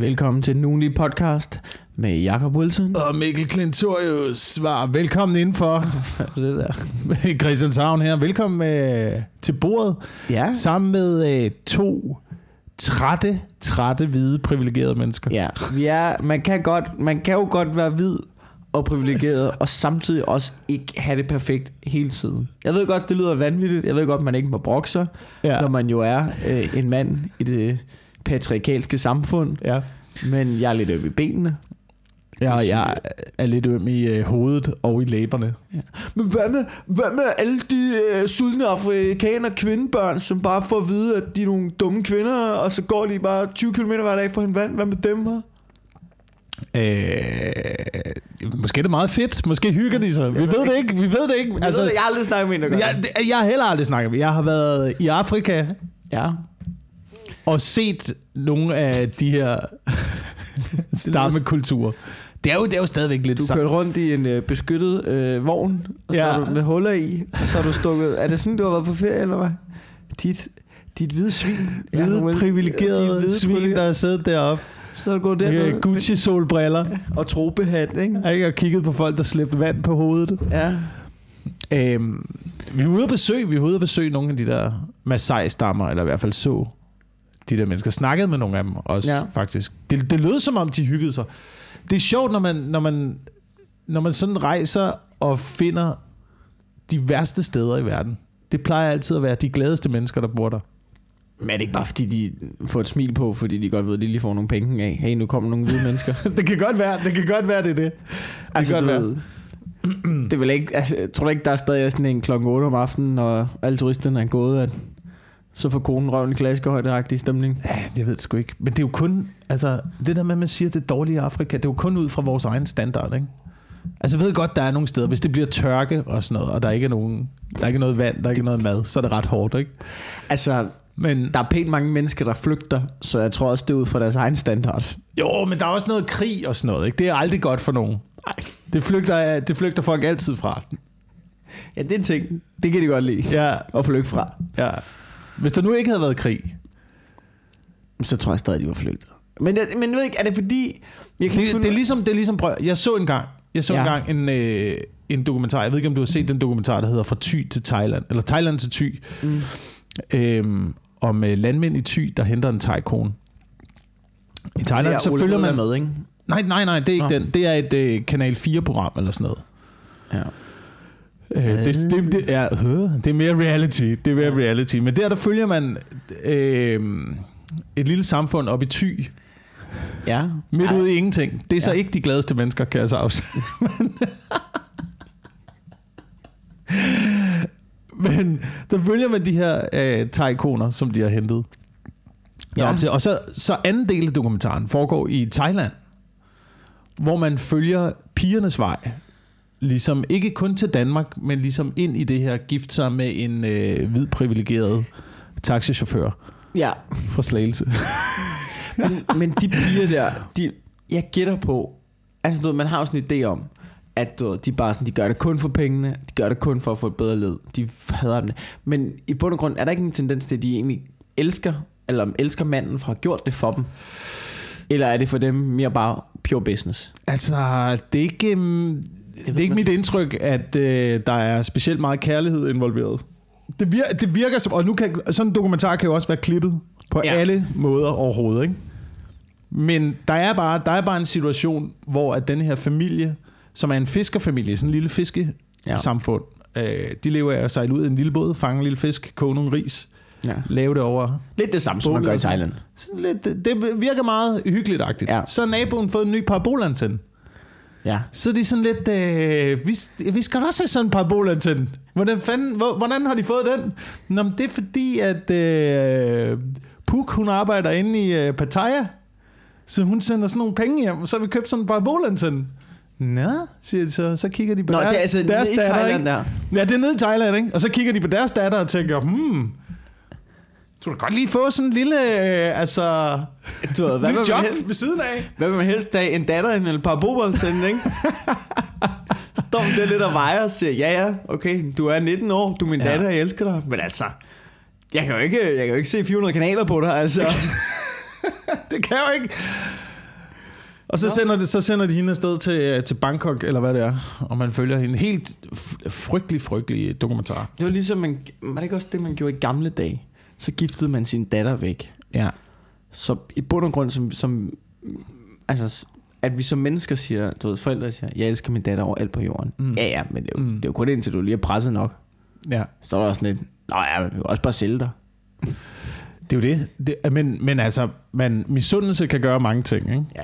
Velkommen til den ugenlige podcast med Jakob Wilson. Og Mikkel Klintorius svar. Velkommen indenfor. Hvad er det der? Christianshavn her. Velkommen øh, til bordet. Ja. Sammen med øh, to trætte, trætte, hvide, privilegerede mennesker. Ja, vi er, man, kan godt, man kan jo godt være hvid og privilegeret, og samtidig også ikke have det perfekt hele tiden. Jeg ved godt, det lyder vanvittigt. Jeg ved godt, man ikke må brokke sig, ja. Ja. når man jo er øh, en mand i det patriarkalske samfund. Ja. Men jeg er lidt øm i benene. Ja, og jeg er lidt øm i øh, hovedet og i læberne. Men hvad med, hvad med alle de øh, sultne afrikaner kvindebørn, som bare får at vide, at de er nogle dumme kvinder, og så går de bare 20 km hver dag for en vand? Hvad med dem her? Øh, måske er det meget fedt. Måske hygger de sig. Vi ved det ikke. Vi ved det ikke. Altså, jeg, har aldrig snakket med en, der gør jeg, jeg har heller aldrig snakket med. Jeg har været i Afrika Ja. Og set nogle af de her stammekulturer. Det er jo, det er jo stadigvæk lidt Du kørte rundt i en øh, beskyttet øh, vogn, og så Ja. ja. du med huller i, og så har du stukket... Er det sådan, du har været på ferie, eller hvad? Dit, dit hvide svin. hvide, Jacob Wilson. privilegerede hvide svin, der har siddet deroppe. Så har du gået Med derned Gucci-solbriller. og trobehat, ikke? Ikke? Og kigget på folk, der slæbte vand på hovedet. Ja. Øhm, vi var ude at besøge, vi var ude at besøge nogle af de der Masai-stammer, eller i hvert fald så de der mennesker. Snakkede med nogle af dem også, Ja. faktisk. Det, det lød som om, de hyggede sig. Det er sjovt, når man, når man, når man sådan rejser og finder de værste steder i verden. Det plejer altid at være de gladeste mennesker, der bor der. Men er det ikke bare, fordi de får et smil på, fordi de godt ved, at de lige får nogle penge af? Hey, nu kommer nogle hvide mennesker. det kan godt være, det kan godt være, det er det. Det altså, kan godt du være. ved, det vel ikke, altså, jeg tror ikke, der er stadig sådan en klokken 8 om aftenen, når alle turisterne er gået, at så får konen røven i klaskehøjde stemning. Ja, det ved jeg sgu ikke. Men det er jo kun, altså, det der med, at man siger, det er dårligt i Afrika, det er jo kun ud fra vores egen standard, ikke? Altså, jeg ved godt, der er nogle steder, hvis det bliver tørke og sådan noget, og der ikke er, nogen, der er ikke noget vand, der er ikke noget mad, så er det ret hårdt, ikke? Altså, Men, der er pænt mange mennesker, der flygter, så jeg tror også, det er ud fra deres egen standard. jo, men der er også noget krig og sådan noget, ikke? Det er aldrig godt for nogen. Nej. Det flygter, det flygter folk altid fra. Ja, det er en ting. Det kan de godt lide. Ja, At flygte fra. ja. Hvis der nu ikke havde været krig, Så tror jeg stadig, de var flygtet. Men, jeg, men ved ikke, er det fordi... Jeg kan det, det, er ligesom, det er ligesom, prøv, jeg så engang, jeg så Ja. engang en, øh, en dokumentar, jeg ved ikke, om du har set den dokumentar, der hedder Fra Thy til Thailand, eller Thailand til Thy, Mm. øhm, om øh, landmænd i Thy, der henter en thai-kone. I Thailand, Det så er Ole følger man... med, ikke? Nej, nej, nej, det er ikke Nå. den. Det er et øh, Kanal 4-program eller sådan noget. Ja. Øh, det, det, det, er, øh, det er mere reality. Det er mere reality. Men der, der følger man øh, et lille samfund op i Thy, Ja. midt ude i ingenting. Det er så Ja. ikke de gladeste mennesker, kan jeg så afsløre. Men der følger man de her øh, thai-koner, som de har hentet. Ja. Ja. Til. Og så, så anden del af dokumentaren foregår i Thailand, hvor man følger pigernes vej. Ligesom ikke kun til Danmark, men ligesom ind i det her gift sig med en øh, hvid privilegeret taxichauffør Ja. fra Slagelse. Men, men de piger der, de, jeg gætter på, altså du ved, man har jo sådan en idé om, at du de bare sådan, de gør det kun for pengene, de gør det kun for at få et bedre led, de hader dem. Men i bund og grund, er der ikke en tendens til, at de egentlig elsker, eller elsker manden for at have gjort det for dem? Eller er det for dem mere bare pure business? Altså, det er ikke, um, det er ikke mit indtryk, at øh, der er specielt meget kærlighed involveret. Det virker, det virker som, og nu kan, sådan en dokumentar kan jo også være klippet på Ja. ja. alle måder overhovedet, ikke? Men der er, bare, der er bare en situation, hvor at den her familie, som er en fiskerfamilie, sådan en lille fiskesamfund, ja. øh, de lever af at sejle ud i en lille båd, fange en lille fisk, koge nogle ris, Ja. lave det over. Lidt det samme, som man gør i Thailand. Sådan lidt, det, virker meget hyggeligt-agtigt. Ja. Så har naboen fået en ny parabolantenne. Ja. Så er de sådan lidt, øh, vi, vi skal også have sådan en parabolantenne. Hvordan, fanden, hvor, hvordan har de fået den? Nå, men det er fordi, at øh, Puk, hun arbejder inde i øh, Pattaya. Så hun sender sådan nogle penge hjem, og så har vi købt sådan en parabolantenne. Nå, siger de så. Så kigger de på Nå, deres, det er altså deres nede i datter, Thailand ikke? der. Ja, det er nede i Thailand, ikke? Og så kigger de på deres datter og tænker, hmm, du kan godt lige få sådan en lille, øh, altså, Du ved, hvad lille job helst, ved siden af. hvad vil man helst have? En datter end en parabolantenne, ikke? Står der lidt og vejer og siger, ja ja, okay, du er 19 år, du er min Ja. datter, jeg elsker dig. Men altså, jeg kan jo ikke, jeg kan jo ikke se 400 kanaler på dig, altså. Det kan jeg jo ikke. Og så Nå. sender, det, så sender de hende afsted til, øh, til Bangkok, eller hvad det er. Og man følger hende. Helt frygtelig, frygtelig dokumentar. Det var ligesom, man, var det ikke også det, man gjorde i gamle dage? Så giftede man sin datter væk. Ja. Så i bund og grund, som, som altså, at vi som mennesker siger, du ved, forældre siger, jeg elsker min datter over alt på jorden. Mm. Ja, ja, men det er, jo, Mm. det er jo kun indtil du lige er presset nok. Ja. Så er der også sådan lidt, nå ja, vi kan også bare sælge dig. Det er jo det. det men, men altså, man, misundelse kan gøre mange ting, ikke? Ja.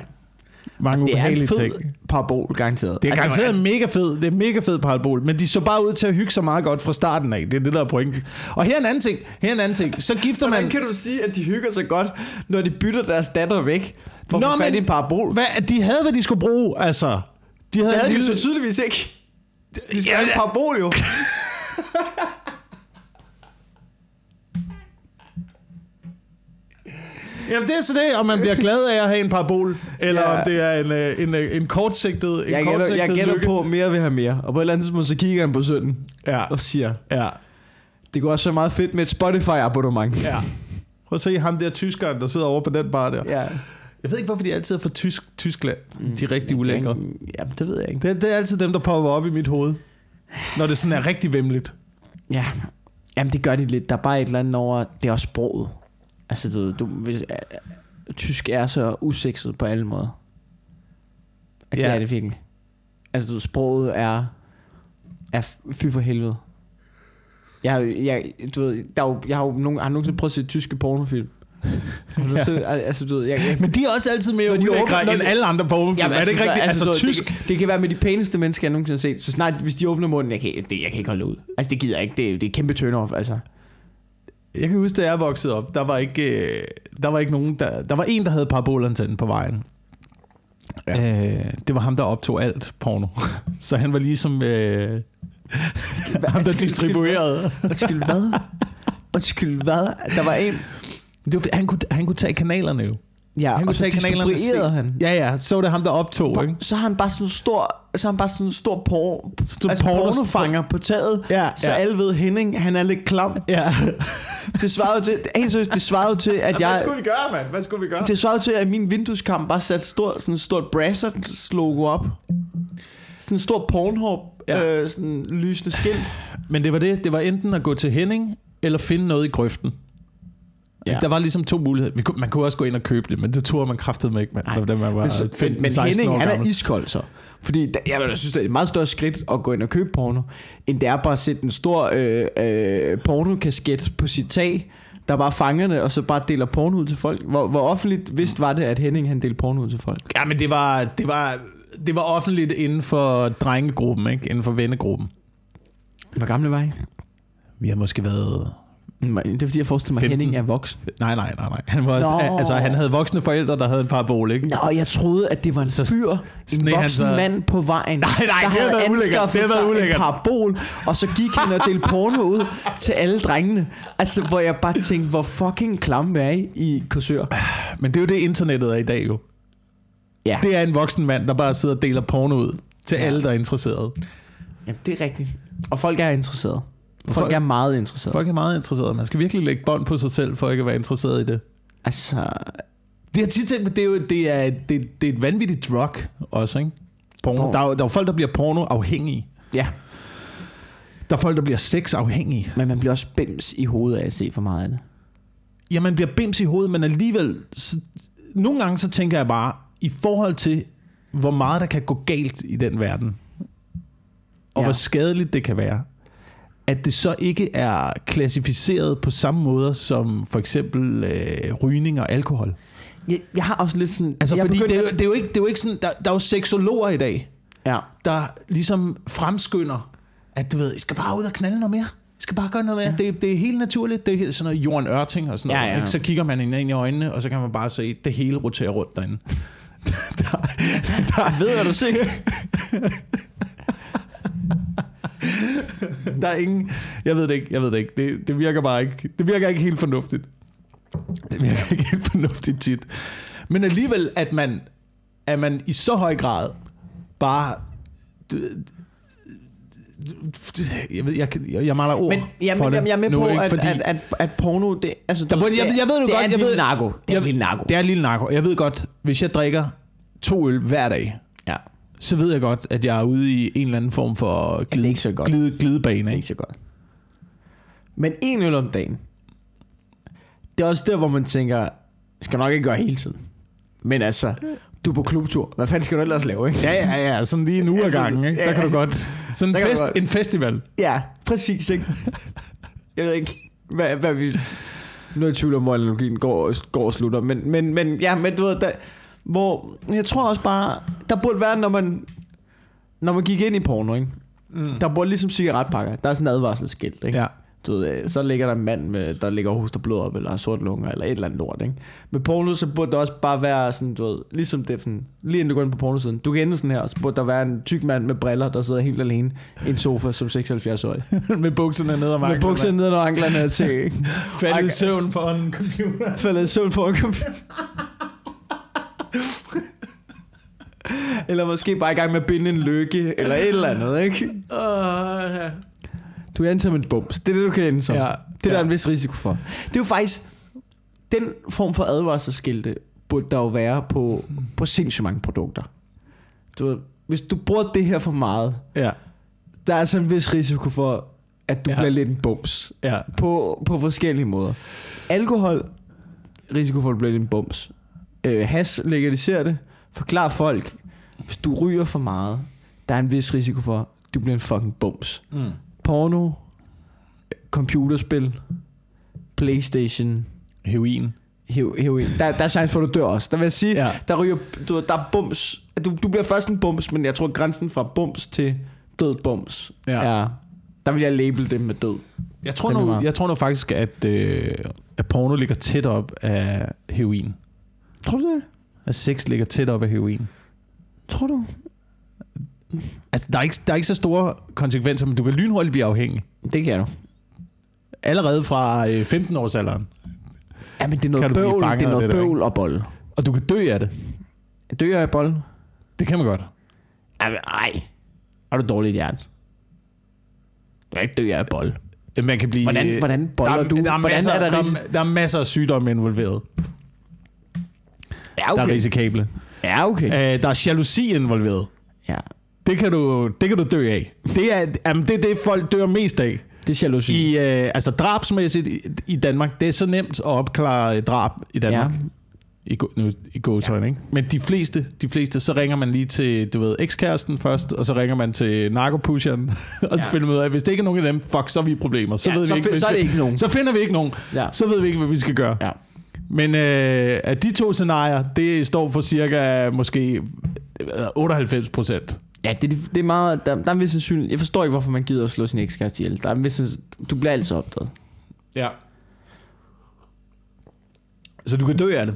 Mange Det er en fed ting. parabol, garanteret. Det er Altså, garanteret mega fed. Det er mega fed parabol. Men de så bare ud til at hygge sig meget godt fra starten af. Det er det, der er pointen. Og her er en anden ting. Her er en anden ting. Så gifter man... Hvordan kan du sige, at de hygger sig godt, når de bytter deres datter væk for at Nå, få fat i en parabol? Hvad, de havde, hvad de skulle bruge, altså. De havde, Det havde de jo så tydeligvis ikke. De skal Ja, have en parabol jo. Jamen, det er så det, om man bliver glad af at have en parabol, eller Ja. om det er en, øh, en, øh, en kortsigtet, en Jeg gætter, kortsigtet jeg gætter lykke. på, mere vil have mere. Og på et eller andet tidspunkt, så kigger han på sønnen Ja, og siger, ja, det går også så meget fedt med et Spotify-abonnement. ja. Prøv at se ham der tyskeren, der sidder over på den bar der. ja. Jeg ved ikke, hvorfor de altid er fra Tysk, Tyskland. De er rigtig ulækre. Ja, det ved jeg ikke. Det, det er altid dem, der popper op i mit hoved. Når det sådan er rigtig vemmeligt. Ja, jamen det gør de lidt. Der er bare et eller andet over, det er også sproget. Altså, du, du hvis, øh, tysk er så usekset på alle måder. At ja. Det er det virkelig. Altså, du, sproget er, er fy for helvede. Jeg, jeg, du ved, der er jo, jeg har jo nogen, har nogensinde prøvet at se tyske pornofilm. Ja. ja. altså, du ved, jeg, jeg, Men de er også altid mere ulækre end alle andre pornofilm. Jamen, er det ikke rigtigt? Altså, ved, tysk... Det, kan- det kan være med de pæneste mennesker, jeg nogensinde har set. Så snart, hvis de åbner munden, jeg kan, det, jeg kan ikke holde ud. Altså, det gider jeg ikke. Det, er- det er kæmpe turn off, altså. Jeg kan huske, da jeg voksede op, der var ikke, øh, der var ikke nogen, der, der var en, der havde parabolantenne på vejen. Ja. Øh, det var ham, der optog alt porno. Så han var ligesom øh, ham, der distribuerede. Undskyld, hvad? Undskyld, hvad? Der var en... Det var, han, kunne, han kunne tage kanalerne jo. Ja, Han og kunne så tage kanalerne. distribuerede han. Ja, ja, så var det ham, der optog, ikke? Så har han bare sådan en stor, så har han bare sådan en stor por, Stor altså porno- pornofanger på taget, Ja, så ja. alle ved Henning, han er lidt klam. Ja. Det svarede til, helt seriøst, det svarede til, at jeg, vi gøre, mand? Hvad skulle vi gøre? det svarede til, at min vindueskamp bare satte stor, sådan et stort Brazzers logo op. Sådan en stor Pornhub, Ja. øh, sådan lysende skilt. Men det var det. Det var enten at gå til Henning, eller finde noget i grøften. Ja. Der var ligesom to muligheder. Vi kunne, man kunne også gå ind og købe det, men det tror man kraftede ikke, man, da man var Men, så, 15, men, men 16 Henning, år han er iskold så. Fordi der, jeg, jeg synes, det er et meget større skridt at gå ind og købe porno, end det er bare at sætte en stor øh, øh, pornokasket på sit tag, der bare fanger det, og så bare deler porno ud til folk. Hvor, hvor offentligt vist var det, at Henning han delte porno ud til folk? Ja, men det var, det var, det var offentligt inden for drengegruppen, ikke? Inden for vennegruppen. Hvor gamle var I? Vi har måske været... Det er fordi, jeg forestiller mig, at 15. Henning er voksen. Nej, nej, nej, nej. Han, var, Nå. altså, han havde voksne forældre, der havde en parabol, ikke? Nå, jeg troede, at det var en Så fyr, en han voksen sig- mand på vejen, Nej, nej, der det havde ulækkert. Det sig ulækkert. en parabol, og så gik han og delte porno ud til alle drengene. Altså, hvor jeg bare tænkte, hvor fucking klam er I i Korsør? Men det er jo det, internettet er i dag, jo. Ja, Det er en voksen mand, der bare sidder og deler porno ud til Ja. alle, der er interesserede. Jamen, det er rigtigt. Og folk er interesserede. Folk, Folk- er meget interesserede. Folk er meget interesserede. Man skal virkelig lægge bånd på sig selv, for ikke at være interesseret i det. Altså, Det er tit tænkt, det er jo det er, det, det er et vanvittigt drug også, ikke? Porno. Porno. Der, er, der er folk, der bliver porno-afhængige. ja. Der er folk, der bliver sex-afhængige. Men man bliver også bims i hovedet af at se for meget af det. Ja, man bliver bims i hovedet, men alligevel... Så, nogle gange så tænker jeg bare, i forhold til, hvor meget der kan gå galt i den verden, og Ja. hvor skadeligt det kan være, at det så ikke er klassificeret på samme måde som for eksempel øh, rygning og alkohol. Jeg, jeg har også lidt sådan... Altså, jeg fordi begyndte det er, jo, det er jo ikke, det er jo ikke sådan, der, der er jo seksologer i dag, Ja. der ligesom fremskynder, at du ved, I skal bare ud og knalde noget mere. I skal bare gøre noget mere. Ja. Det, det er helt naturligt. Det er helt sådan noget Jorden Ørting og sådan noget. ja. Ikke? Så kigger man hinanden i øjnene, og så kan man bare se, at det hele roterer rundt derinde. der, der, Ved hvad du siger? der er ingen... Jeg ved det ikke, jeg ved det ikke. Det, det virker bare ikke... Det virker ikke helt fornuftigt. Det virker ikke helt fornuftigt tit. Men alligevel, at man, at man i så høj grad bare... du- Jeg, ved, jeg, jeg, mangler ord Men jeg, for det jeg er med nu, på, ikke? at, Fordi at, at, at porno, det, altså, Der burde- jeg- jeg ved det godt, er jeg lille ved- narko. Det er jeg- en lille narko. Det er en lille narko. Jeg ved godt, hvis jeg drikker to øl hver dag. Så ved jeg godt, at jeg er ude i en eller anden form for glide, ikke så godt. glide, glidebane. Ikke? ikke så godt. Men en øl om dagen. Det er også der, hvor man tænker, skal nok ikke gøre hele tiden. Men altså, du er på klubtur. Hvad fanden skal du ellers lave, ikke? Ja, ja, ja. Sådan lige en uge ad Altså, gangen. Ikke? Der kan du godt. Sådan en, fest, godt. en festival. Ja, præcis, ikke? Jeg ved ikke, hvad, hvad vi... Nu er jeg i tvivl om, hvor analogien går, går og slutter. Men, men, men ja, men du ved, der, hvor... Jeg tror også bare, der burde være, når man... Når man gik ind i porno, ikke? Mm. Der burde ligesom cigaretpakker. Der er sådan en advarselsskilt, ikke? Ja. Du ved, øh, så ligger der en mand, med, der ligger og hoster blod op, eller har sort lunger, eller et eller andet lort, ikke? Med porno, så burde det også bare være sådan, du ved, ligesom det, sådan, lige inden du går ind på pornosiden. Du kan ende sådan her, så burde der være en tyk mand med briller, der sidder helt alene i en sofa som 76-årig. med bukserne ned og Med bukserne ned og anklerne til? Faldet i søvn på en computer. Faldet i søvn for en computer. eller måske bare i gang med at binde en lykke, eller et eller andet, ikke? Uh, ja. Du er som en bums. Det er det, du kan ende som. Ja. Det er der Ja. en vis risiko for. Det er jo faktisk... Den form for advarselsskilte burde der jo være på, på sindssygt mange produkter. Du hvis du bruger det her for meget, ja. der er altså en vis risiko for, at du Ja. ja. bliver lidt en bums. Ja. På, på forskellige måder. Alkohol, risiko for at blive lidt en bums. Øh, has, legaliser det. Forklar folk, hvis du ryger for meget, der er en vis risiko for, at du bliver en fucking bums Mm. porno, computerspil, Playstation, Heroin. hero- heroin. Der, der er chance for, at du dør også. Der vil jeg sige, Ja. der ryger, du, der er bums. Du, du bliver først en bums, men jeg tror, grænsen fra bums til død bums Ja. er... Der vil jeg label det med død. Jeg tror, nu, jeg tror nu faktisk, at, øh, at porno ligger tæt op af heroin. Tror du det? At sex ligger tæt op af heroin. Tror du? Altså, der er, ikke, der er ikke så store konsekvenser, men du kan lynhurtigt blive afhængig. Det kan du. Allerede fra øh, 15 års alderen. Ja, men det er noget bøvl, det er noget det der, bøvl og bold. Og du kan dø af det. Jeg af bold? Det kan man godt. Ej, har du dårligt hjerte? Du kan ikke dø af bold. Man kan blive... Hvordan, hvordan boller der, er- du? Der er, hvordan masser, er der, der, er, der er masser af sygdomme involveret, Ja, okay. der er risikable. Ja, okay. Uh, der er jalousi involveret. Ja, Det kan du, det kan du dø af. Det er, jamen, det er det, folk dør mest af. det er jalousi. I, øh, altså drabsmæssigt i, i Danmark, det er så nemt at opklare øh, drab i Danmark. Ja. I, gå- nu, i gåtøjen, ja. ikke? Men de fleste, de fleste, så ringer man lige til, du ved, ekskæresten først, og så ringer man til narkopusheren, og så Ja. finder ud af, hvis det ikke er nogen af dem, fuck, så er vi i problemer. Så, Ja, ved vi så ikke, hvad vi så er det ikke nogen. Så finder vi ikke nogen. Ja. Så ved vi ikke, hvad vi skal gøre. Ja. Men øh, at de to scenarier, det står for cirka måske øh, 98 procent. Ja, det, det er meget... Der, der er en vis sandsynlighed. Jeg forstår ikke, hvorfor man gider at slå sin ekskæreste ihjel. Der er en vis Du bliver altid opdaget. Ja. Så du kan dø af det.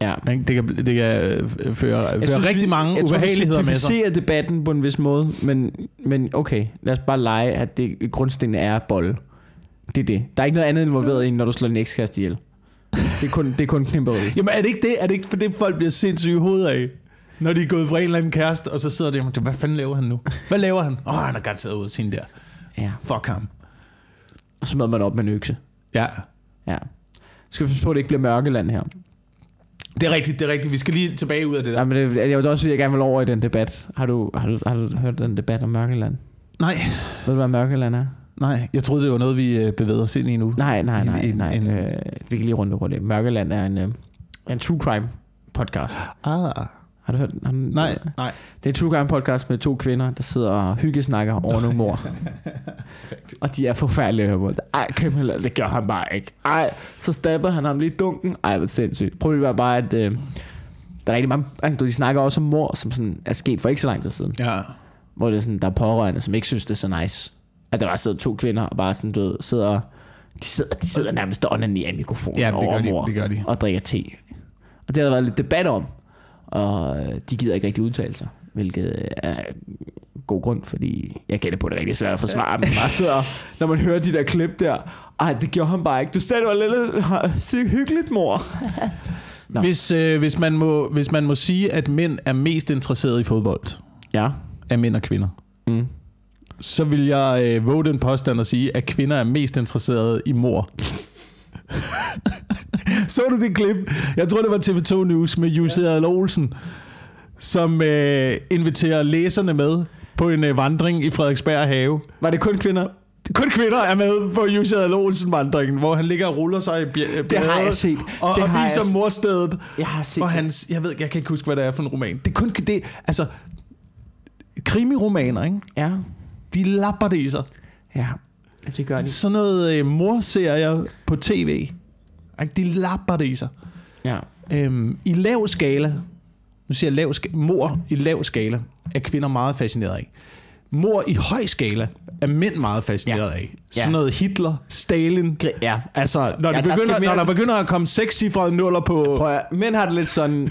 Ja. Det kan, det kan øh, føre, føre synes, rigtig mange jeg ubehageligheder tror, med vi sig. ser debatten på en vis måde, men, men okay, lad os bare lege, at det grundstenen er bold. Det er det. Der er ikke noget andet involveret i, når du slår din ekskæreste ihjel. Det er kun, det er kun knipperi. Jamen er det ikke det? Er det ikke for det, folk bliver sindssyge i hovedet af? Når de er gået fra en eller anden kæreste, og så sidder de og tænker, hvad fanden laver han nu? Hvad laver han? Åh, oh, han er garanteret ud af sin der. Ja. Fuck ham. Og så møder man op med en økse. Ja. Ja. Skal vi på, at det ikke bliver mørkeland her? Det er rigtigt, det er rigtigt. Vi skal lige tilbage ud af det der. Ja, men det, jeg vil også sige, at jeg gerne vil over i den debat. Har du, har du, har du hørt den debat om mørkeland? Nej, Ved du, hvad mørkeland er? Nej. Jeg troede, det var noget, vi øh, bevægede os ind i nu. Nej, nej, nej. En- nej. en- Øh, vi kan lige runde på det. Mørkeland er en, øh, en true crime podcast. Ah. Har du hørt den? Nej, nej. Det er en true crime podcast med to kvinder, der sidder og hyggesnakker over nogle mor. og de er forfærdelige at høre. Ej, Kim, det gør han bare ikke. Ej, så stabber han ham lige i dunken. Ej, hvor sindssygt. Problemet er bare, at øh, der er rigtig mange, altså, de snakker også om mor, som sådan er sket for ikke så lang tid siden. Ja. Hvor det er sådan, der er pårørende, som ikke synes, det er så nice. At der bare sidder to kvinder og bare sådan, du ved, sidder, de sidder, de sidder nærmest og onanerer i mikrofonen Ja, det over gør de, mor det gør de. og drikker te. Og det har der været lidt debat om. Og øh, de gider ikke rigtig udtale sig, hvilket er god grund, fordi jeg gætter på, det er rigtig svært at forsvare, men bare sidder, når man hører de der klip der, ej, det gjorde han bare ikke. Du sagde, det var lidt hyggeligt, mor. Nå. Hvis, øh, hvis, man må, hvis man må sige, at mænd er mest interesserede i fodbold, Ja. af mænd og kvinder, Mm. Så vil jeg øh, våge den påstand at sige, at kvinder er mest interesserede i mor. så du det klip? Jeg tror, det var TV2 News med Jussi Adler Olsen, som øh, inviterer læserne med på en øh, vandring i Frederiksberg Have. Var det kun kvinder? Kun kvinder er med på Jussi Adler Olsen vandringen, hvor han ligger og ruller sig i bj- Det har jeg set. Og, det og har viser jeg, morstedet. jeg har set det. hans, jeg ved, jeg kan ikke huske, hvad det er for en roman. Det er kun det, altså, krimiromaner, ikke? Ja, De lapper det i sig. ja. Det gør de. Sådan noget øh, morserier på tv. De lapper det i sig. Ja. Øhm, I lav skala, nu siger jeg lav skala, mor i lav skala, er kvinder meget fascineret af. Mor i høj skala er mænd meget fascineret Ja. af. Ja. Sådan noget Hitler, Stalin. Ja. Altså, når, Ja, ja, der begynder, skal mere- når der begynder at komme sekscifrede nuller på... Prøv at, mænd har det lidt sådan,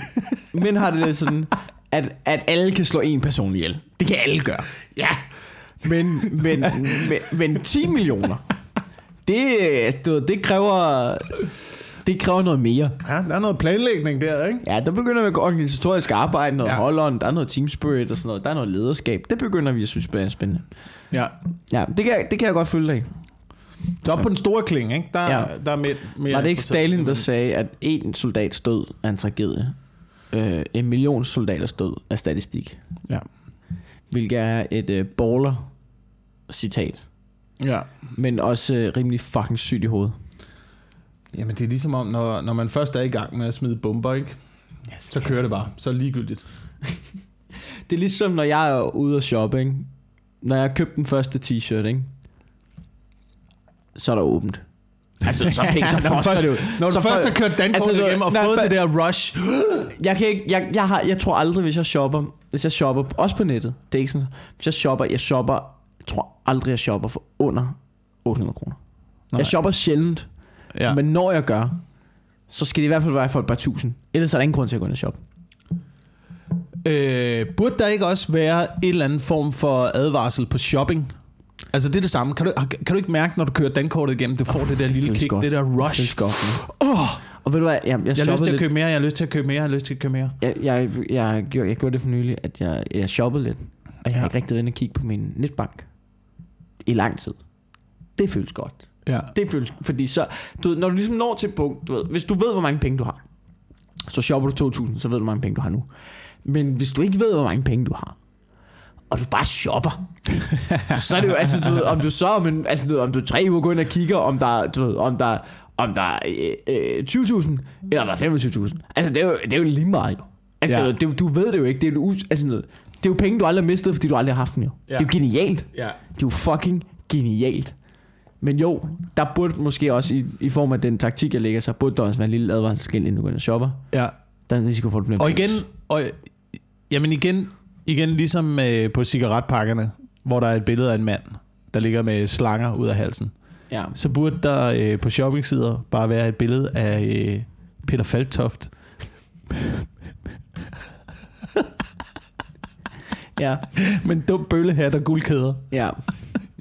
mænd har det lidt sådan, at, at alle kan slå en person ihjel. Det kan alle gøre. Ja, Men, men, men, men 10 millioner, det, du det kræver, det kræver noget mere. ja, der er noget planlægning der, ikke? Ja, der begynder vi at gå organisatorisk arbejde, noget Ja. hold der er noget team spirit og sådan noget, der er noget lederskab. Det begynder vi at synes er spændende. Ja. Ja, det kan, jeg- det kan jeg godt følge dig. Så op på den store kling, ikke? Der, Ja. der er mere, mere Var det ikke. Stalin, der sagde, at en soldats død er en tragedie? Øh, en million soldaters død er statistik. Ja. Hvilket er et øh, baller citat. Ja. Men også øh, rimelig fucking sygt i hovedet. Jamen, det er ligesom om, når, når man først er i gang med at smide bomber, ikke? Så kører det bare. Så ligegyldigt. Det er ligesom, når jeg er ude og shoppe, ikke? Når jeg har købt den første t-shirt, ikke? Så er der åbent. Altså, så penge, så når du det jo... først, når du så først for- har kørt dankortet Altså, igennem og fået det der rush. Jeg kan ikke, jeg, jeg, har, jeg tror aldrig, hvis jeg shopper, hvis jeg shopper, også på nettet, det er ikke sådan, hvis jeg shopper, jeg shopper, tror aldrig, jeg shopper for under 800 kroner. Nej. Jeg shopper sjældent, Ja. men når jeg gør, så skal det i hvert fald være for et par tusind. Ellers er der ingen grund til at gå ind og shoppe. Øh, burde der ikke også være en eller anden form for advarsel på shopping? Altså det er det samme. Kan du, kan du ikke mærke, når du kører dankortet igennem, du får det der lille føles kick, godt. det der Det rush. føles godt. Oh, Og ved du hvad, jeg, jeg, jeg har lyst til at lidt. købe mere, jeg har lyst til at købe mere, jeg har lyst til at købe mere. Jeg, jeg, jeg, gjorde, jeg gjorde det for nylig, at jeg, jeg shoppede lidt. Og jeg har Ja. ikke rigtig været inde og kigge på min netbank. I lang tid. Det føles godt. Ja. Det føles, fordi så, du ved, når du ligesom når til punkt, du ved, hvis du ved, hvor mange penge du har, så shopper du 2.000, så ved du, hvor mange penge du har nu. Men hvis du ikke ved, hvor mange penge du har, og du bare shopper, så er det jo, altså, du ved, om du så, om, en, altså, du ved, om du tre uger går ind og kigger, om der, er- du ved, om der, om der er øh, øh, 20.000, eller om der er 25.000. Altså, det er, jo, det er jo lige meget, jo. Altså, Ja. det, jo- du ved det jo ikke. Det er, jo, us- altså, noget, det er jo penge, du aldrig har mistet, fordi du aldrig har haft dem, jo. Ja. Det er jo genialt. Ja. Det er jo fucking genialt. Men jo, der burde måske også i, i form af den taktik, jeg lægger, så burde der også være en lille advarselsskilt, inden du går ind og shopper. ja. Der er en risiko for, at du Og igen, og, jamen igen, igen ligesom øh, på cigaretpakkerne, hvor der er et billede af en mand, der ligger med slanger ud af halsen. Ja. Så burde der øh, på shoppingsider bare være et billede af øh, Peter Faltoft. Ja. med en dum bøllehat og guldkæder. Ja.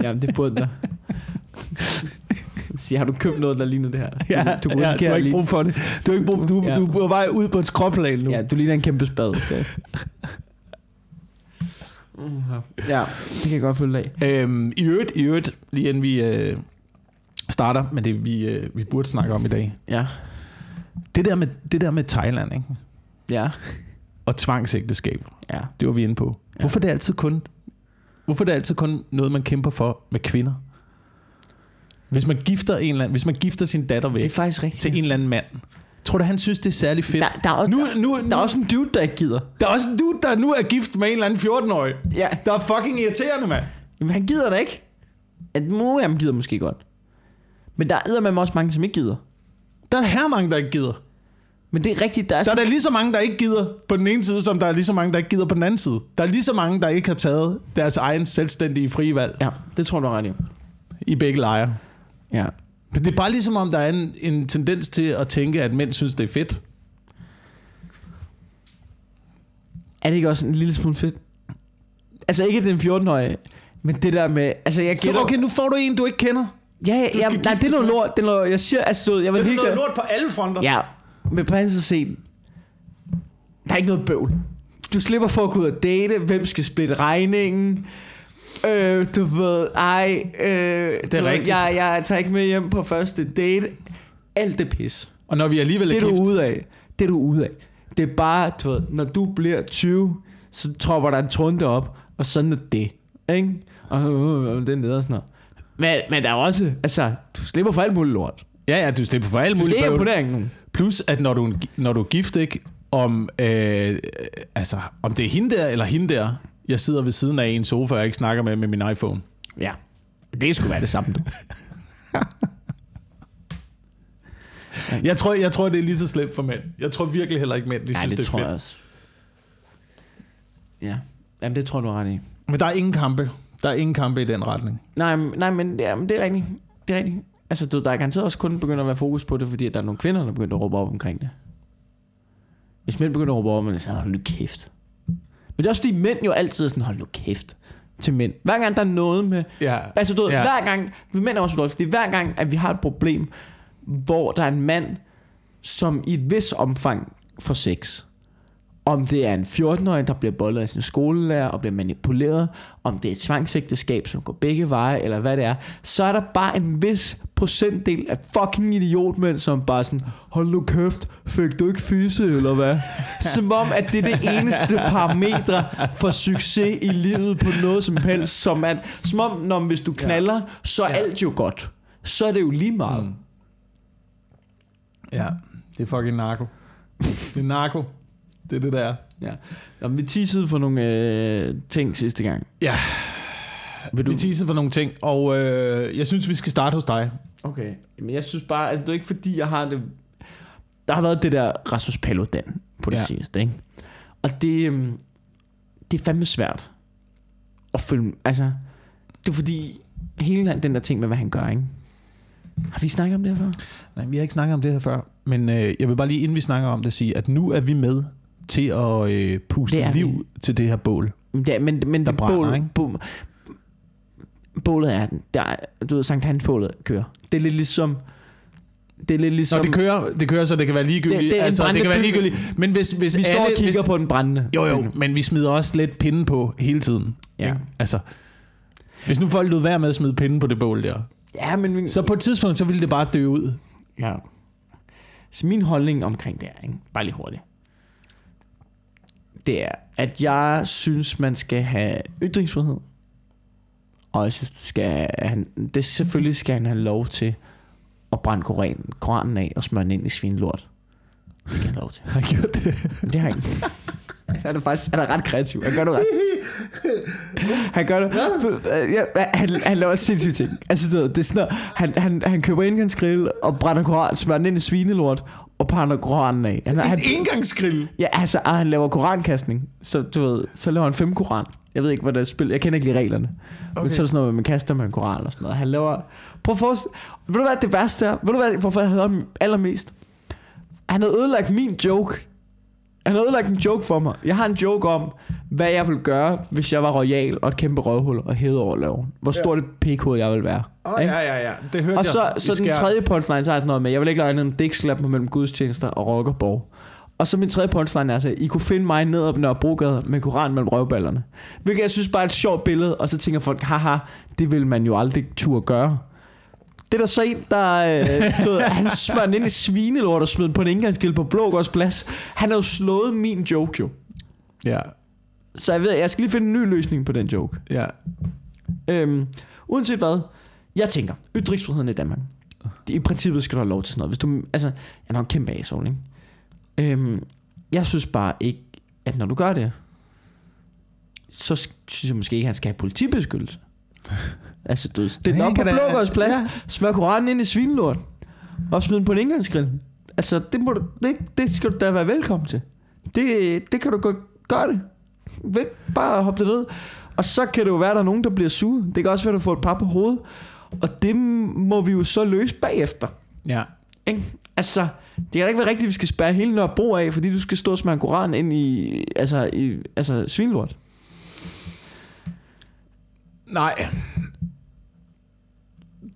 Ja, det burde der. Sige, har du købt noget, der ligner det her? Ja, du, ja, du har ikke brug for det. Du har ikke brug for, du, Ja. ja. du er vej ud på et skråplan nu. Ja, du ligner en kæmpe spad. ja, det kan jeg godt følge af. Øhm, I øvrigt, i øvrigt, lige inden vi øh, starter med det, vi, øh, vi burde snakke om i dag. Ja. Det der med, det der med Thailand, ikke? Ja. Og tvangsægteskab, Ja. det var vi inde på. Ja. Hvorfor er det altid kun, hvorfor er det altid kun noget, man kæmper for med kvinder? Hvis man gifter, en eller anden, hvis man gifter sin datter Det er væk faktisk rigtigt. til en eller anden mand, tror du, han synes, det er særlig fedt? Der, der, er nu, nu, nu, nu, der er også en dude, der ikke gider. der er også en dude, der nu er gift med en eller anden 14-årig. Ja. Der er fucking irriterende, mand. Jamen, han gider da ikke. At af dem gider måske godt. Men der er med også mange, som ikke gider. Der er her mange, der ikke gider. Men det er rigtigt, der er Der er der lige så mange, der ikke gider på den ene side, som der er lige så mange, der ikke gider på den anden side. Der er lige så mange, der ikke har taget deres egen selvstændige frie valg Ja, det tror du ret i. i begge lejre. Ja. Men det er bare ligesom om, der er en, en tendens til at tænke, at mænd synes, det er fedt. Er det ikke også en lille smule fedt? Altså ikke den 14-årige, men det der med... Altså jeg Så gætter... okay, nu får du en, du ikke kender. Ja, ja, ja nej, det er noget lort. Det er noget, jeg siger, altså, du jeg vil Det er noget lort på alle fronter. Ja, men på anden side set, der er ikke noget bøvl. Du slipper for at gå ud og date, hvem skal splitte regningen, øh, du ved, ej, øh, det er ved, rigtigt. Jeg, jeg tager ikke med hjem på første date. Alt det pis. Og når vi alligevel er Det er gift, du ude af. Det er du ude af. Det er bare, du ved, når du bliver 20, så tropper der en trunde op, og sådan er det. Ikke? Og øh, øh, det er nede og sådan noget. Men, men der er også, altså, du slipper for alt muligt lort. Ja, ja, du slipper for alt Du muligt skal ikke bøvl. Plus, at når du, når du er gift, ikke, om, øh, altså, om det er hende der eller hende der, jeg sidder ved siden af en sofa og ikke snakker med med min iPhone. Ja, det skulle være det samme. Jeg tror, jeg tror, det er lige så slemt for mænd. Jeg tror virkelig heller ikke mænd, de Ja, synes, det, det er tror fedt. jeg også. Ja, Jamen, det tror du ret i. Men der er ingen kampe. Der er ingen kampe i den retning. Nej, nej men, ja, men det er rigtigt. Det er rigtigt. Altså, du, der er garanteret også kun begyndt at være fokus på det, fordi der er nogle kvinder, der begynder at råbe op omkring det. Hvis mænd begynder at råbe op, så hold nu kæft. Men det er også fordi mænd jo altid er sådan, hold nu kæft til mænd. Hver gang der er noget med... Ja. Altså, du ved, Ja. hver gang... Vi mænd er også dårlige, fordi hver gang, at vi har et problem, hvor der er en mand, som i et vis omfang får sex. Om det er en 14-årig, der bliver bollet af sin skolelærer og bliver manipuleret, om det er et tvangsægteskab, som går begge veje, eller hvad det er, så er der bare en vis procentdel af fucking idiotmænd, som bare sådan, hold nu kæft, fik du ikke fise, eller hvad? Som om, at det er det eneste parametre for succes i livet på noget som helst, som, at, som om, når, hvis du knaller, så er alt jo godt. Så er det jo lige meget. Mm. Ja, det er fucking narko. Det er narko. Det er det, der er. Ja. Nå, vi teasede for nogle øh, ting sidste gang. Ja. Vil du... Vi teaser for nogle ting, og øh, jeg synes, vi skal starte hos dig. Okay. Men jeg synes bare, altså det er ikke fordi, jeg har det... Der har været det der Rasmus Paludan på det Ja. sidste, ikke? Og det, øhm, det er fandme svært at følge... Altså, det er fordi, hele den der ting med, hvad han gør, ikke? Har vi snakket om det her før? Nej, vi har ikke snakket om det her før, men øh, jeg vil bare lige, inden vi snakker om det, sige, at nu er vi med til at øh, puste Det liv til det her bål. Ja, men, men Der det brænder, bål, ikke? bål, bålet er, der, er- du ved, Sankt Hans bålet kører. Det er lidt ligesom... Det er lidt ligesom... Så det kører, det kører, så det kan være ligegyldigt. Det- det altså, det kan være ligegyldigt. Men hvis, hvis vi står alle, og kigger hvis, på den brændende. Jo, jo, men vi smider også lidt pinden på hele tiden. Ja. Ikke? Altså, hvis nu folk lød være med at smide pinden på det bål der, Ja, men... så på et tidspunkt, så ville det bare dø ud. Ja. Så min holdning omkring det er, ikke? bare lige hurtigt, det er, at jeg synes, man skal have ytringsfrihed. Og jeg synes, du skal have, det selvfølgelig skal han have lov til at brænde koran, koranen af og smøre den ind i svinlort. Det skal han have lov til. Har jeg gjort det? Det har han ikke. Han er faktisk han er ret kreativ. Han gør det ret. Han gør det. Ja, han, han laver sindssyge ting. Altså, det, det er sådan noget, han, han, han køber indgangsgrill og brænder koran, smører den ind i svinelort og brænder koranen af. Han, han, En engangsgrill. ja, altså, ah, han laver korankastning. Så du ved, så laver han fem koran. Jeg ved ikke, hvad det spil. Jeg kender ikke lige reglerne. Okay. Men så er det sådan noget, man kaster med en koran og sådan noget. Han laver... Prøv at forestille... Ved du hvad det værste er? Ved du hvad, hvorfor jeg hader ham allermest? Han havde ødelagt min joke. Han havde ødelagt en joke for mig. Jeg har en joke om, hvad jeg ville gøre, hvis jeg var royal og et kæmpe røvhul og hævede over loven. Hvor stort et pikhoved jeg ville være. Oh, ja, ja, ja. Det hørte Og jeg. så, så den tredje punchline, så er sådan noget med, jeg vil ikke lade andet end dækslap mig mellem gudstjenester og rockerborg. Og så min tredje punchline er altså, I kunne finde mig ned op Nørrebrogade med koran mellem røvballerne. Hvilket jeg synes bare er et sjovt billede, og så tænker folk, haha, det vil man jo aldrig turde gøre. Det er der så en, der... Øh, du ved, han den ind i svinelort og smider den på en indgangsgrill på Blågårds plads. Han har jo slået min joke jo. Ja, Så jeg ved, jeg skal lige finde en ny løsning på den joke. ja. Øhm, uanset hvad, jeg tænker, ytringsfriheden i Danmark. Det, I princippet skal du have lov til sådan noget. Hvis du, altså, jeg er nok en kæmpe asshole, ikke? Øhm, jeg synes bare ikke, at når du gør det, så synes jeg måske ikke, at han skal have politibeskyttelse. altså, du den Nej, op på kan da- Blågårds plads, ja. smør koranen ind i svinlort, og smid den på en indgangsgrill. Altså, det, må du, det, det skal du da være velkommen til. Det, det kan du godt gøre det. Væk, bare hoppe det ned. Og så kan det jo være, at der er nogen, der bliver sure. Det kan også være, at du får et par på hovedet. Og det må vi jo så løse bagefter. Ja. Ikke? Altså, det kan da ikke være rigtigt, at vi skal spærre hele Nørrebro af, fordi du skal stå og smage koran ind i, altså, i altså, svinlort. Nej.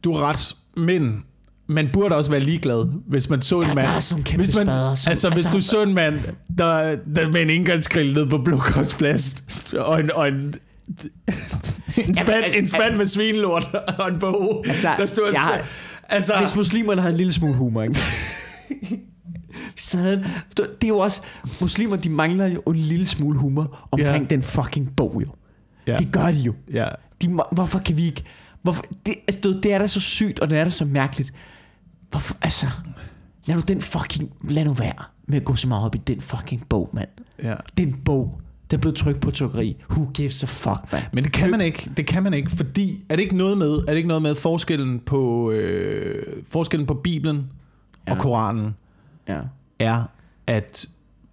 Du er ret, men man burde også være ligeglad, hvis man så en Ja, mand... hvis man, spader, som- altså, hvis altså- du så en mand, der, der med en indgangsgrill nede på Blågårdsplads, og en, og en, en, spand, en spand med svinlort og en bog, Altså, der stod... jeg har- altså, Hvis muslimerne har en lille smule humor, ikke? Så havde, det er jo også, muslimer de mangler jo en lille smule humor omkring Ja. den fucking bog jo. Ja. Det gør de jo. Ja. De, hvorfor kan vi ikke... Hvorfor, det, altså, det er da så sygt, og det er da så mærkeligt. Hvorfor, altså... Lad nu den fucking... Lad nu være med at gå så meget op i den fucking bog, mand. ja. Den bog, den blev trykt på trykkeri. Who gives a fuck, mand? Men det kan man ikke. Det kan man ikke, fordi er det ikke noget med, er det ikke noget med forskellen på øh, forskellen på Bibelen ja. og. Koranen Ja. er at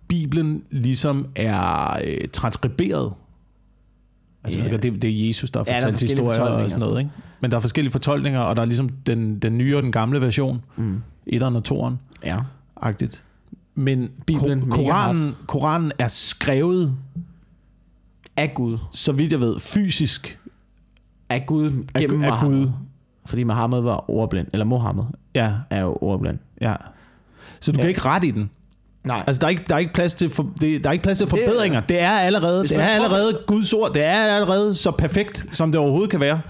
Bibelen ligesom er øh, transkriberet. Altså, Ja. yeah. det, det er Jesus, der har Ja, fortalt forskellige historier og sådan noget, ikke? Men der er forskellige fortolkninger, og der er ligesom den, den nye og den gamle version, Mm. etteren og toeren, Ja. agtigt. Men Bibelen, Ko- Koranen, Koranen er skrevet, Af Gud. så vidt jeg ved, fysisk Af Gud af, gennem af Mohammed. Gud. Fordi Mohammed var ordblind. Eller Mohammed Ja, er jo ordblind. ja. Så du Ja. kan ikke rette i den. Nej. Altså, der er ikke, der er ikke plads til, for, det, der er ikke plads til Det- forbedringer. Det er allerede, det er allerede Guds ord. Det er allerede så perfekt, som det overhovedet kan være.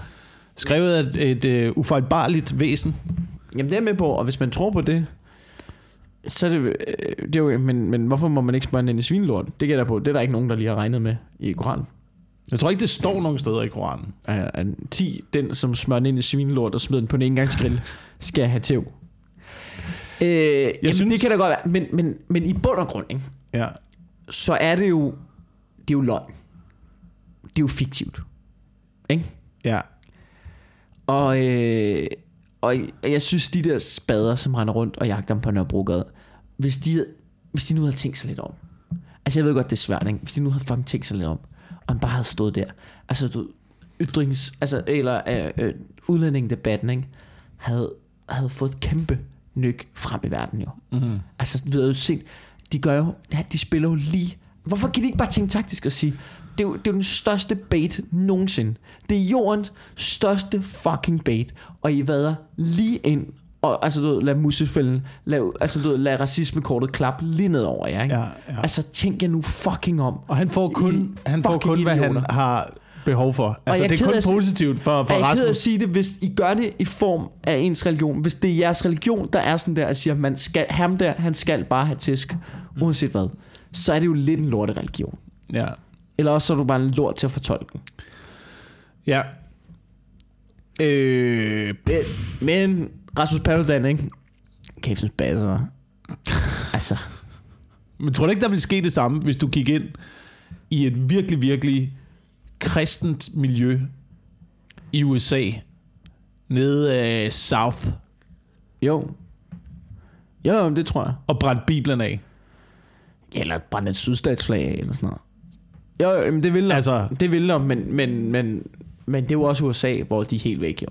Skrevet af et, et uh, ufejlbarligt væsen. Jamen det er med på, og hvis man tror på det, så er det, øh, det er jo, men, men hvorfor må man ikke smøre den i svinlort? Det gælder på, det er der ikke nogen, der lige har regnet med i Koranen. Jeg tror ikke, det står nogen steder i Koranen. Uh, 10, den som smører den ind i svinlort og smider den på en engangsgrill, skal have tæv. Øh, jeg jamen, synes- det kan da godt være, men, men, men i bund og grund, ikke? Ja. så er det jo, det er jo løgn. Det er jo fiktivt. Ikke? Ja. Og, øh, og jeg synes, de der spader, som render rundt og jagter dem på Nørrebrogade, hvis de, hvis de nu havde tænkt sig lidt om. Altså, jeg ved godt, det er svært, ikke? Hvis de nu havde fucking tænkt sig lidt om, og han bare havde stået der. Altså, du, ytrings... Altså, eller øh, øh, udlændingedebatten, ikke? Havde, havde fået et kæmpe nyk frem i verden, jo. Mm-hmm. Altså, vi har jo set, de gør jo, ja, de spiller jo lige. Hvorfor kan de ikke bare tænke taktisk og sige, det er, jo, det er jo den største bait nogensinde. Det er jordens største fucking bait. Og I vader lige ind, og altså, du ved, lad musefælden, lad, altså, du ved, lad racismekortet klappe lige ned over jer, ikke? Ja, ja. Altså, tænk jer nu fucking om. Og han får kun, I han får kun hvad han har behov for. Altså, jeg det er kun at positivt for, for jeg ked af at Rasmus. sige det, hvis I gør det i form af ens religion. Hvis det er jeres religion, der er sådan der, at siger, man skal, ham der, han skal bare have tæsk, uanset hvad. Så er det jo lidt en lorte religion. Ja. Eller også så er du bare en lort til at fortolke den. Ja. Øh, Men- Rasmus Paludan, ikke? Kæft, sådan basser? Altså, Men tror du ikke, der vil ske det samme, hvis du gik ind i et virkelig, virkelig kristent miljø i USA, nede af South, jo. Jo, men det tror jeg. og brændte Bibelen af? Eller brænde et sydstatsflag af, eller sådan noget. Jo, jo, men det vil Altså- altså, det vil der, men, men, men, men det er jo også USA, hvor de er helt væk, jo.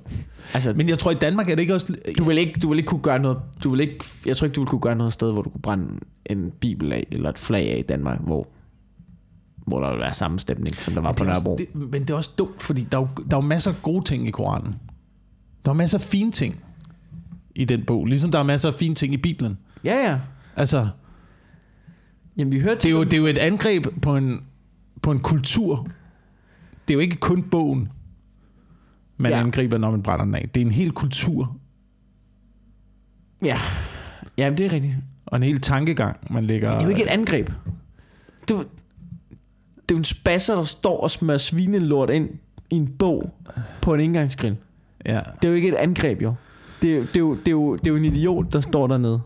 Altså, Men jeg tror, i Danmark er det ikke også... Du vil ikke, du vil ikke kunne gøre noget, du vil ikke, jeg tror ikke, du vil kunne gøre noget sted, hvor du kunne brænde en bibel af, eller et flag af i Danmark, hvor, hvor der vil være samme stemning, som der var på Nørrebro. også, det, men det er også dumt, fordi der er, jo, der er jo masser af gode ting i Koranen. Der er masser af fine ting i den bog, ligesom der er masser af fine ting i Bibelen. Ja, ja. Altså, Jamen, vi hørte det er jo, det er jo et angreb på en, på en kultur. Det er jo ikke kun bogen, man ja. Angriber, når man brænder den af. Det er en hel kultur Ja. Jamen, det er rigtigt. og en hel tankegang, man lægger... Det er jo ikke et angreb. Det jo- det er jo en spasser, der står og smører svinelort ind i en bog på en indgangsgrill. Ja. Det er jo ikke et angreb, jo. Det er, jo- det, er jo, det, er jo, det er jo en idiot, der står dernede.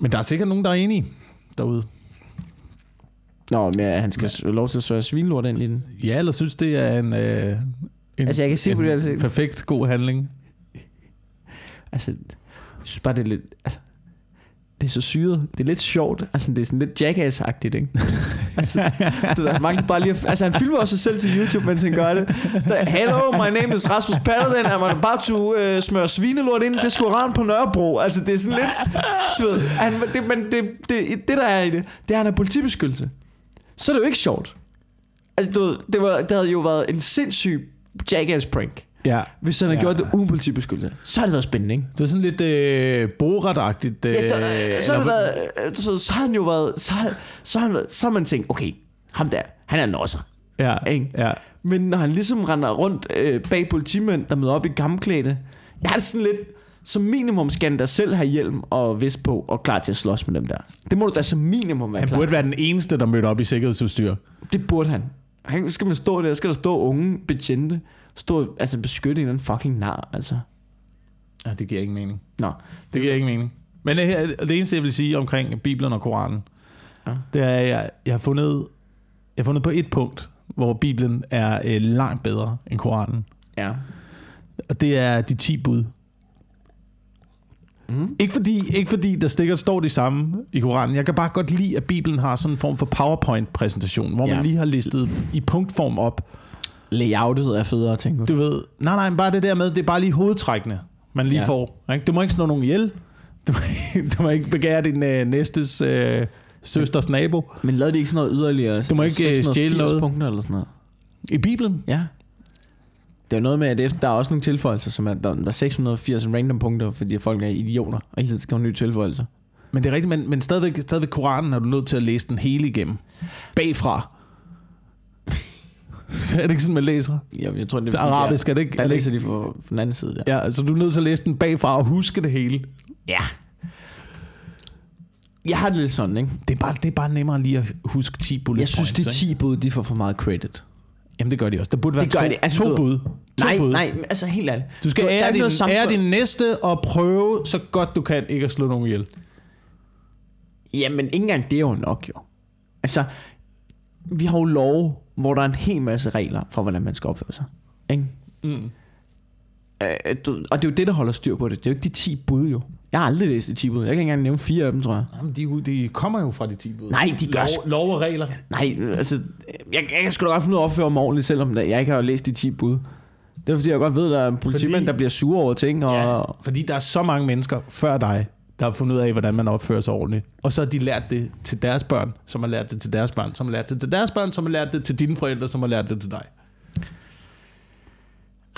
Men der er sikkert nogen, der er enige derude. Nå, men han skal ja. lov til at svøre svinelort ind i den. Ja, eller synes, det er en... Øh, en Altså, jeg kan se på det, altså. perfekt god handling. Altså, jeg synes bare, det er lidt... Altså, det er så syret. Det er lidt sjovt. Altså, det er sådan lidt jackass-agtigt, ikke? altså, du ved, kan bare lige... Altså, han filmer også sig selv til YouTube, mens han gør det. Så, Hello, my name is Rasmus Paludan. I'm about to uh, smøre svinelort ind. Det skulle rent på Nørrebro. Altså, det er sådan lidt... Du ved, han, det, men det, det, det, der er i det, det er, at han er politibeskyttelse. Så er det jo ikke sjovt. Altså, du ved, det, var, det havde jo været en sindssyg jackass-prank. Ja. Hvis han havde Ja. gjort det uden politibeskyttelse. Så har det været spændende, ikke? Det er sådan lidt øh, borat-agtigt. Øh, Ja, der, så, har det eller- været, øh, så, så har han jo været, så, har, så, har han været, så har man tænkt, okay, ham der, han er en nosser. Ja, Ikke? ja. Men når han ligesom render rundt øh, bag politimænd, der møder op i gammelklæde, jeg er det sådan lidt, som minimum skal han da selv have hjelm og vest på og klar til at slås med dem der. Det må du da som minimum være Han burde være den eneste, der mødte op i sikkerhedsudstyr. Det burde han. Han skal man stå der, skal der stå unge betjente, stå altså beskytte en eller anden fucking nar, altså. Ja, det giver ingen mening. Nå, Det giver ingen mening. Men det, her, det eneste, jeg vil sige omkring Bibelen og Koranen, Ja. det er, at jeg, jeg, har fundet, jeg har fundet på et punkt, hvor Bibelen er øh, langt bedre end Koranen. ja. Og det er de 10 bud. Mm. Ikke fordi, ikke fordi der stikker står de samme i Koranen. Jeg kan bare godt lide, at Bibelen har sådan en form for PowerPoint-præsentation, hvor. Ja. man lige har listet i punktform op. Layoutet er federe, tænker du. Du ved, nej, nej, bare det der med, det er bare lige hovedtrækkene, man lige ja. Får. Ikke? Du må ikke slå nogen ihjel. Du må, du må ikke begære din øh, næstes øh, søsters nabo. Men lavede de ikke sådan noget yderligere? Du må ikke, øh, 680 stjæle noget. punkter eller sådan noget? I Bibelen? Ja. Det er jo noget med, at der er også nogle tilføjelser, som er, der, der er 680 random punkter, fordi folk er idioter, og hele tiden skal have nye tilføjelser. Men det er rigtigt, men, men stadigvæk, stadigvæk Koranen er du nødt til at læse den hele igennem. Bagfra. Så er det ikke sådan, man læser? Jeg, jeg tror, det er arabisk, er det ikke? Der, Er der det læser de for den anden side der. Ja, altså du er nødt til at læse den bagfra og huske det hele. Ja. Jeg har det lidt sådan, ikke? Det er bare, det er bare nemmere lige at huske 10 bullet Jeg synes, points, de ikke? 10 bud, de får for meget credit. Jamen det gør de også. Der burde være Det gør to, de. Altså, to du- bud. To Nej, bud. nej, altså helt ærligt. Du skal Der er ære din, ære din næste og prøve så godt du kan ikke at slå nogen ihjel. Jamen, ikke engang det er jo nok, jo. Altså, vi har jo lov, hvor der er en hel masse regler for, hvordan man skal opføre sig. Ikke? Mm. Øh, du, og det er jo det, der holder styr på det. Det er jo ikke de 10 bud, jo. Jeg har aldrig læst de 10 bud. Jeg kan ikke engang nævne fire af dem, tror jeg. Jamen, de, de kommer jo fra de 10 bud. Nej, de gør lov, lov og regler. Nej, altså, jeg, jeg sgu da godt finde ud af at opføre mig ordentligt, selvom jeg ikke har læst de 10 bud. Det er fordi, jeg godt ved, at der er politimænd, Fordi- der bliver sure over ting, og... Ja, fordi der er så mange mennesker før dig, der har fundet ud af, hvordan man opfører sig ordentligt. Og så har de lært det til deres børn, som har lært det til deres børn, som har lært det til deres børn, som har lært det til dine forældre, som har lært det til dig.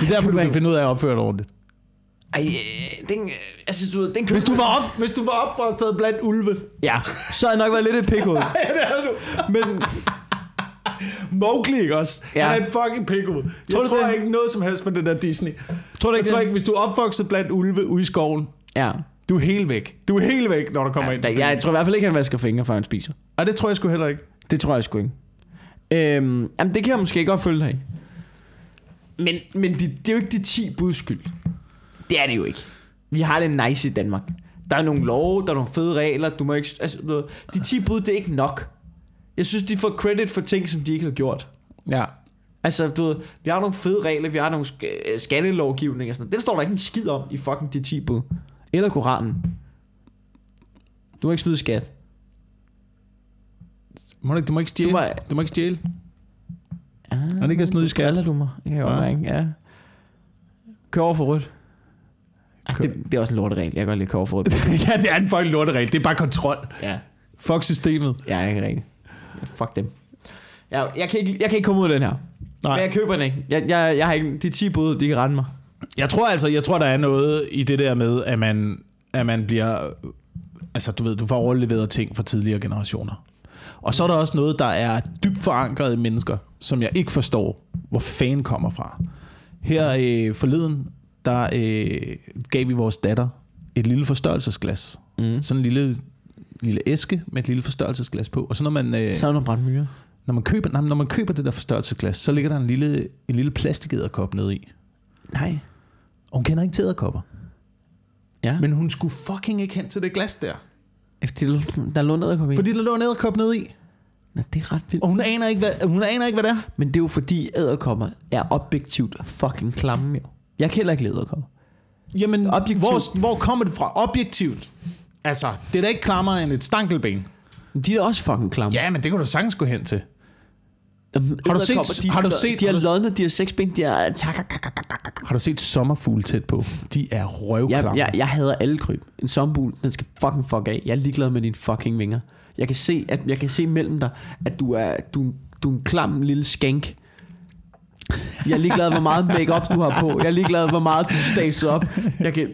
Det er derfor, du kan finde ud af at opføre dig ordentligt. Ej, øh, den, altså, du den Hvis du var, op, hvis du var opfostret blandt ulve, Ja, så har jeg nok været lidt et pikhoved. ja, det er du. Men Mowgli, ikke også? Ja. Han er en fucking pikhoved. Jeg Tror tror, tror det? ikke noget som helst med det der Disney. tror du Jeg ikke tror det? ikke, hvis du er opvokset blandt ulve ude i skoven, Ja. Du er helt væk. Du er helt væk, når du kommer ja, ind til jeg, jeg tror i hvert fald ikke, han vasker fingre, før han spiser. Og det tror jeg sgu heller ikke. Det tror jeg sgu ikke. Øhm, jamen, det kan jeg måske godt følge dig i. Men, men det, det er jo ikke de 10 buds skyld. Det er det jo ikke. Vi har det nice i Danmark. Der er nogle love, der er nogle fede regler. Du må ikke, altså, de 10 bud, det er ikke nok. Jeg synes, de får credit for ting, som de ikke har gjort. Ja. Altså, du ved, vi har nogle fede regler, vi har nogle øh, skattelovgivning og sådan noget. Det står der ikke en skid om i fucking de 10 bud. Eller Koranen. Du må ikke smide skat. Må du, ikke- du må ikke stjæle. Du må- du må ikke stjæle. Ah, Er det ikke at snyde i skat? Du mig? Kan jeg godt Ja. mærke, ja. Kør over for rødt. Ah, Kør- det, det, er også en lorteregel. Jeg kan godt lide at køre over for rødt. ja, det er en fucking lorteregel. Det er bare kontrol. ja, Fuck systemet. ja, jeg kan rigtig. Ja, fuck dem. Jeg, jeg, kan ikke, jeg kan ikke komme ud af den her. Nej. Men jeg køber den ikke. Jeg, jeg, jeg har ikke de 10 bud, de kan rende mig. Jeg tror altså, jeg tror, der er noget i det der med, at man, at man bliver... Altså, du ved, du får overleveret ting fra tidligere generationer. Og så er der også noget, der er dybt forankret i mennesker, som jeg ikke forstår, hvor fan kommer fra. Her øh, forleden, der øh, gav vi vores datter et lille forstørrelsesglas. Mm. Sådan en lille, lille æske med et lille forstørrelsesglas på. Og så når man, øh, Så er der brændt myre. når man, køber, når man køber det der forstørrelsesglas, så ligger der en lille, en lille plastikæderkop nede i. Nej. Og hun kender ikke til æderkopper. Ja. Men hun skulle fucking ikke hen til det glas der. Efter der lå ned og kom i. Fordi der lå en æderkop nede i. Nå, det er ret vildt. Og hun aner ikke, hvad, hun aner ikke, hvad det er. Men det er jo fordi æderkopper er objektivt fucking klamme jo. Jeg kan heller ikke lide æderkopper. Jamen, Objektivt. hvor, hvor kommer det fra? Objektivt. Altså, det er da ikke klammere end et stankelben. De er da også fucking klamme. Ja, men det kan du sagtens gå hen til. Jamen, Har du set- de, har du set- De har lodne, de har seks ben, de har... Har du set sommerfugle tæt på? De er røvklamme. Jeg, jeg, jeg hader alle kryb. En sombul, den skal fucking fuck af. Jeg er ligeglad med dine fucking vinger. Jeg kan se, at jeg kan se mellem dig, at du er, du, du er en klam lille skank. Jeg er ligeglad, hvor meget makeup du har på. Jeg er ligeglad, hvor meget du staser op. Jeg kan,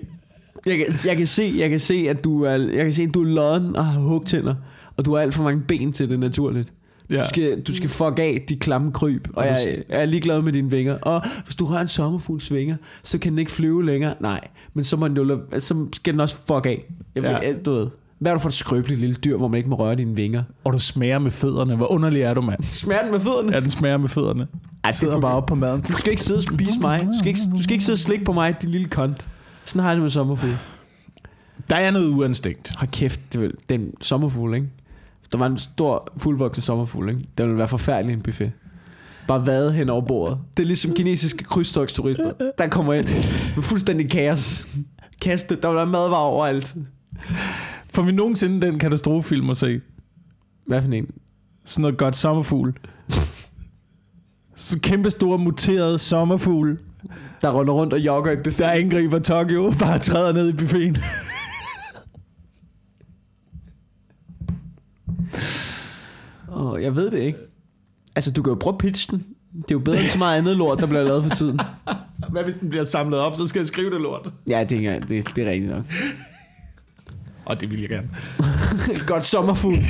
jeg kan, jeg kan se, jeg kan se, at du er, jeg kan se, at du er lodden og har hugtænder. Og du har alt for mange ben til det naturligt. Ja. Du, skal, du skal fuck af de klamme kryb, og Og jeg, er ligeglad med dine vinger. Og hvis du har en sommerfugl svinger, så kan den ikke flyve længere. Nej, men så, må den jo, så skal den også fuck af. Jeg, Ja. jeg, du ved, hvad er du for et skrøbeligt lille dyr, hvor man ikke må røre dine vinger? Og du smager med fødderne. Hvor underlig er du, mand? Smager den med fødderne? Ja, den smager med fødderne. Ej, det sidder er bare op på maden. Du skal ikke sidde og spise mig. Du skal ikke, du skal ikke sidde og slikke på mig, din lille kont. Sådan har jeg det med sommerfugl. Der er noget uanstigt. Hold kæft, det vil, den sommerfugl, ikke? Der var en stor fuldvokset sommerfugl, ikke? Det ville være forfærdelig en buffet. Bare vade hen over bordet. Det er ligesom kinesiske krydstogsturister. Der kommer ind med fuldstændig kaos. Kaste, der vil være madvarer overalt. Får vi nogensinde den katastrofefilm at se? Hvad for en? Sådan noget godt sommerfugl. Så kæmpe store muterede sommerfugl, Der runder rundt og jogger i buffet. der angriber Tokyo, bare træder ned i buffeten. Jeg ved det ikke. Altså, du kan jo prøve at pitche den. Det er jo bedre end så meget andet lort, der bliver lavet for tiden. Hvad hvis den bliver samlet op, så skal jeg skrive det lort. Ja, det er, det, det er rigtigt nok. Og det vil jeg gerne. Godt sommerfugl.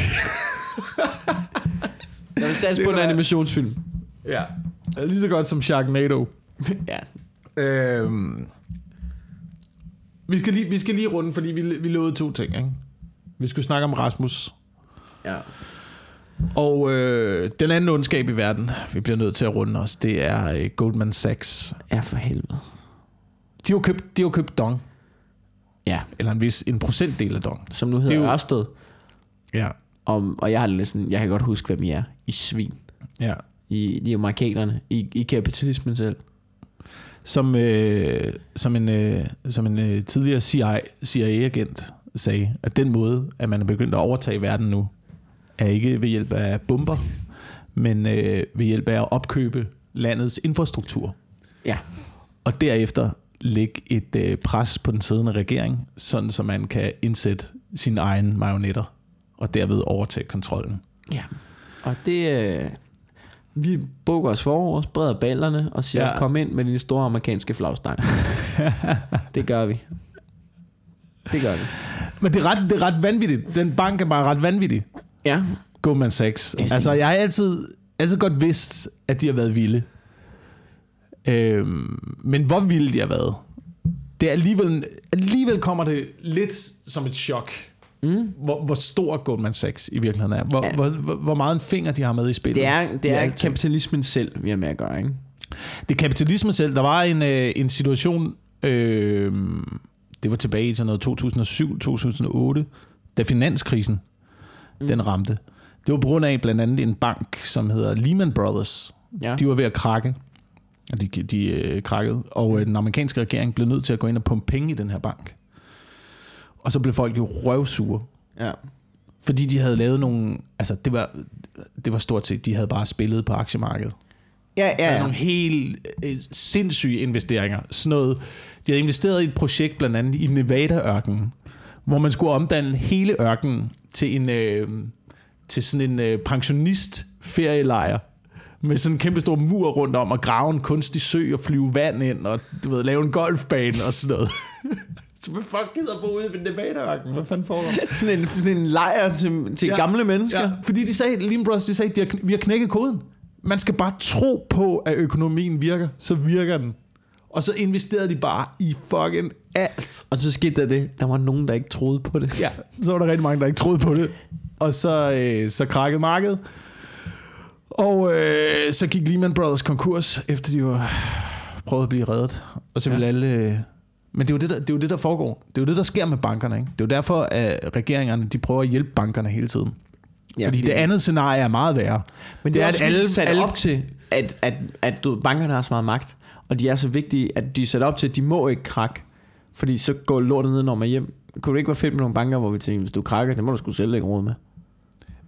Jeg vil satse på en animationsfilm. Ja. Lige så godt som Sharknado. ja. Øhm, vi, skal lige, vi skal lige runde, fordi vi, vi lovede to ting. Ikke? Vi skulle snakke om Rasmus. ja. Og øh, den anden ondskab i verden, vi bliver nødt til at runde os, det er øh, Goldman Sachs. Ja, for helvede. De har købt, de har købt Dong, Ja, eller en vis en procentdel af Dong. som nu hedder Det er jo- Ørsted. Ja. Om, og jeg har lidt sådan, jeg kan godt huske, hvem I er. I svin. ja. I, I amerikanerne. I, I kapitalismen selv. Som, øh, som en, øh, som en øh, tidligere CIA, CIA-agent sagde, at den måde, at man er begyndt at overtage verden nu, er ikke ved hjælp af bomber, men øh, ved hjælp af at opkøbe landets infrastruktur. Ja. Og derefter lægge et øh, pres på den siddende regering, sådan så man kan indsætte sine egne marionetter, og derved overtage kontrollen. Ja. Og det... Øh, vi bukker os forover, spreder ballerne og siger, Ja. ja. kom ind med din store amerikanske flagstang. det gør vi. Det gør vi. Men det er, ret, det er ret vanvittigt. Den bank er bare ret vanvittig. Ja. Goldman Sachs. Altså, jeg har altid, altid godt vidst, at de har været vilde. Øhm, men hvor vilde de har været, det er alligevel, alligevel kommer det lidt som et chok, Mm. hvor, hvor stor Goldman Sachs i virkeligheden er. Hvor, ja. Hvor, hvor, hvor meget en finger de har med i spillet. Det er, det er kapitalismen selv, vi har med at gøre, ikke? Det er kapitalismen selv. Der var en, øh, en situation, øh, det var tilbage i sådan noget 2007-2008, da finanskrisen mm. den ramte. Det var på grund af blandt andet en bank, som hedder Lehman Brothers. Ja. De var ved at krakke. De, de øh, krakkede. Og øh, den amerikanske regering blev nødt til at gå ind og pumpe penge i den her bank. Og så blev folk jo røvsure. ja. Fordi de havde lavet nogle... Altså, det var, det var stort set, de havde bare spillet på aktiemarkedet. Ja, Ja, ja. nogle helt øh, sindssyge investeringer. Sådan noget. De havde investeret i et projekt blandt andet i Nevada-ørkenen, hvor man skulle omdanne hele ørkenen til en øh, til sådan en øh, pensionist ferielejr med sådan en kæmpe stor mur rundt om og grave en kunstig sø og flyve vand ind og du ved lave en golfbane og sådan noget. Så hvad fuck gider bo ude ved Nevada-ørkenen? Hvad fanden foregår? Sådan en, sådan en lejr til, til Ja. ja. gamle mennesker. Ja, fordi de sagde, Lehman Brothers, de sagde, de har, vi har knækket koden. Man skal bare tro på, at økonomien virker, så virker den. Og så investerede de bare i fucking alt. Og så skete der det, der var nogen, der ikke troede på det. Ja, så var der rigtig mange, der ikke troede på det. Og så, øh, så krakkede markedet. Og øh, så gik Lehman Brothers konkurs, efter de jo prøvede at blive reddet. Og så ville ja. alle... Øh, men det er, jo det, der, det er jo det, der foregår. Det er jo det, der sker med bankerne. Ikke? Det er jo derfor, at regeringerne de prøver at hjælpe bankerne hele tiden. Ja, fordi, fordi det andet scenarie er meget værre. Men det, Det er, at at alle, sat alle- op til, at, at, at du, ved, bankerne har så meget magt, og de er så vigtige, at de er sat op til, at de må ikke krakke, fordi så går lortet ned, når man hjem. Kunne det ikke være fedt med nogle banker, hvor vi tænker, hvis du krakker, det må du sgu selv ikke råd med.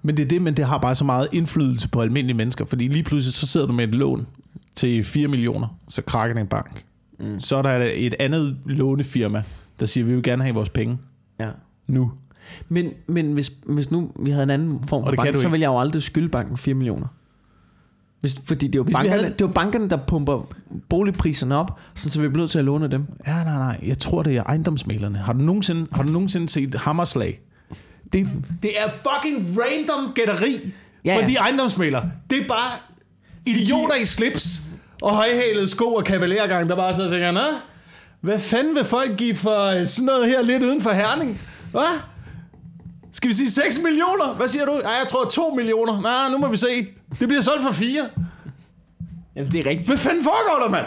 Men det er det, men det har bare så meget indflydelse på almindelige mennesker, fordi lige pludselig så sidder du med et lån til 4 millioner, så krakker en bank. Mm. Så er der et andet lånefirma, der siger, vi vil gerne have vores penge Ja. nu. Men, men hvis, hvis nu vi havde en anden form for bank, så ville jeg jo aldrig skylde banken 4 millioner. Hvis, fordi det er, jo Hvis vi bankerne, havde- det er jo bankerne, der pumper boligpriserne op, sådan så vi bliver nødt til at låne dem. Ja, nej, nej. Jeg tror, det er ejendomsmalerne. Har du nogensinde, har du nogensinde set Hammerslag? Det, det er fucking random gætteri. Ja, Ja. For de ejendomsmælere, det er bare idioter i slips og højhælede sko og kavalergang, der bare så tænker, Nå, hvad fanden vil folk give for øh, sådan noget her lidt uden for Herning? Hvad? Skal vi sige 6 millioner? Hvad siger du? Ej, jeg tror 2 millioner. Nej, nu må vi se. Det bliver solgt for 4. Jamen, det er rigtigt. Hvad fanden foregår der, mand?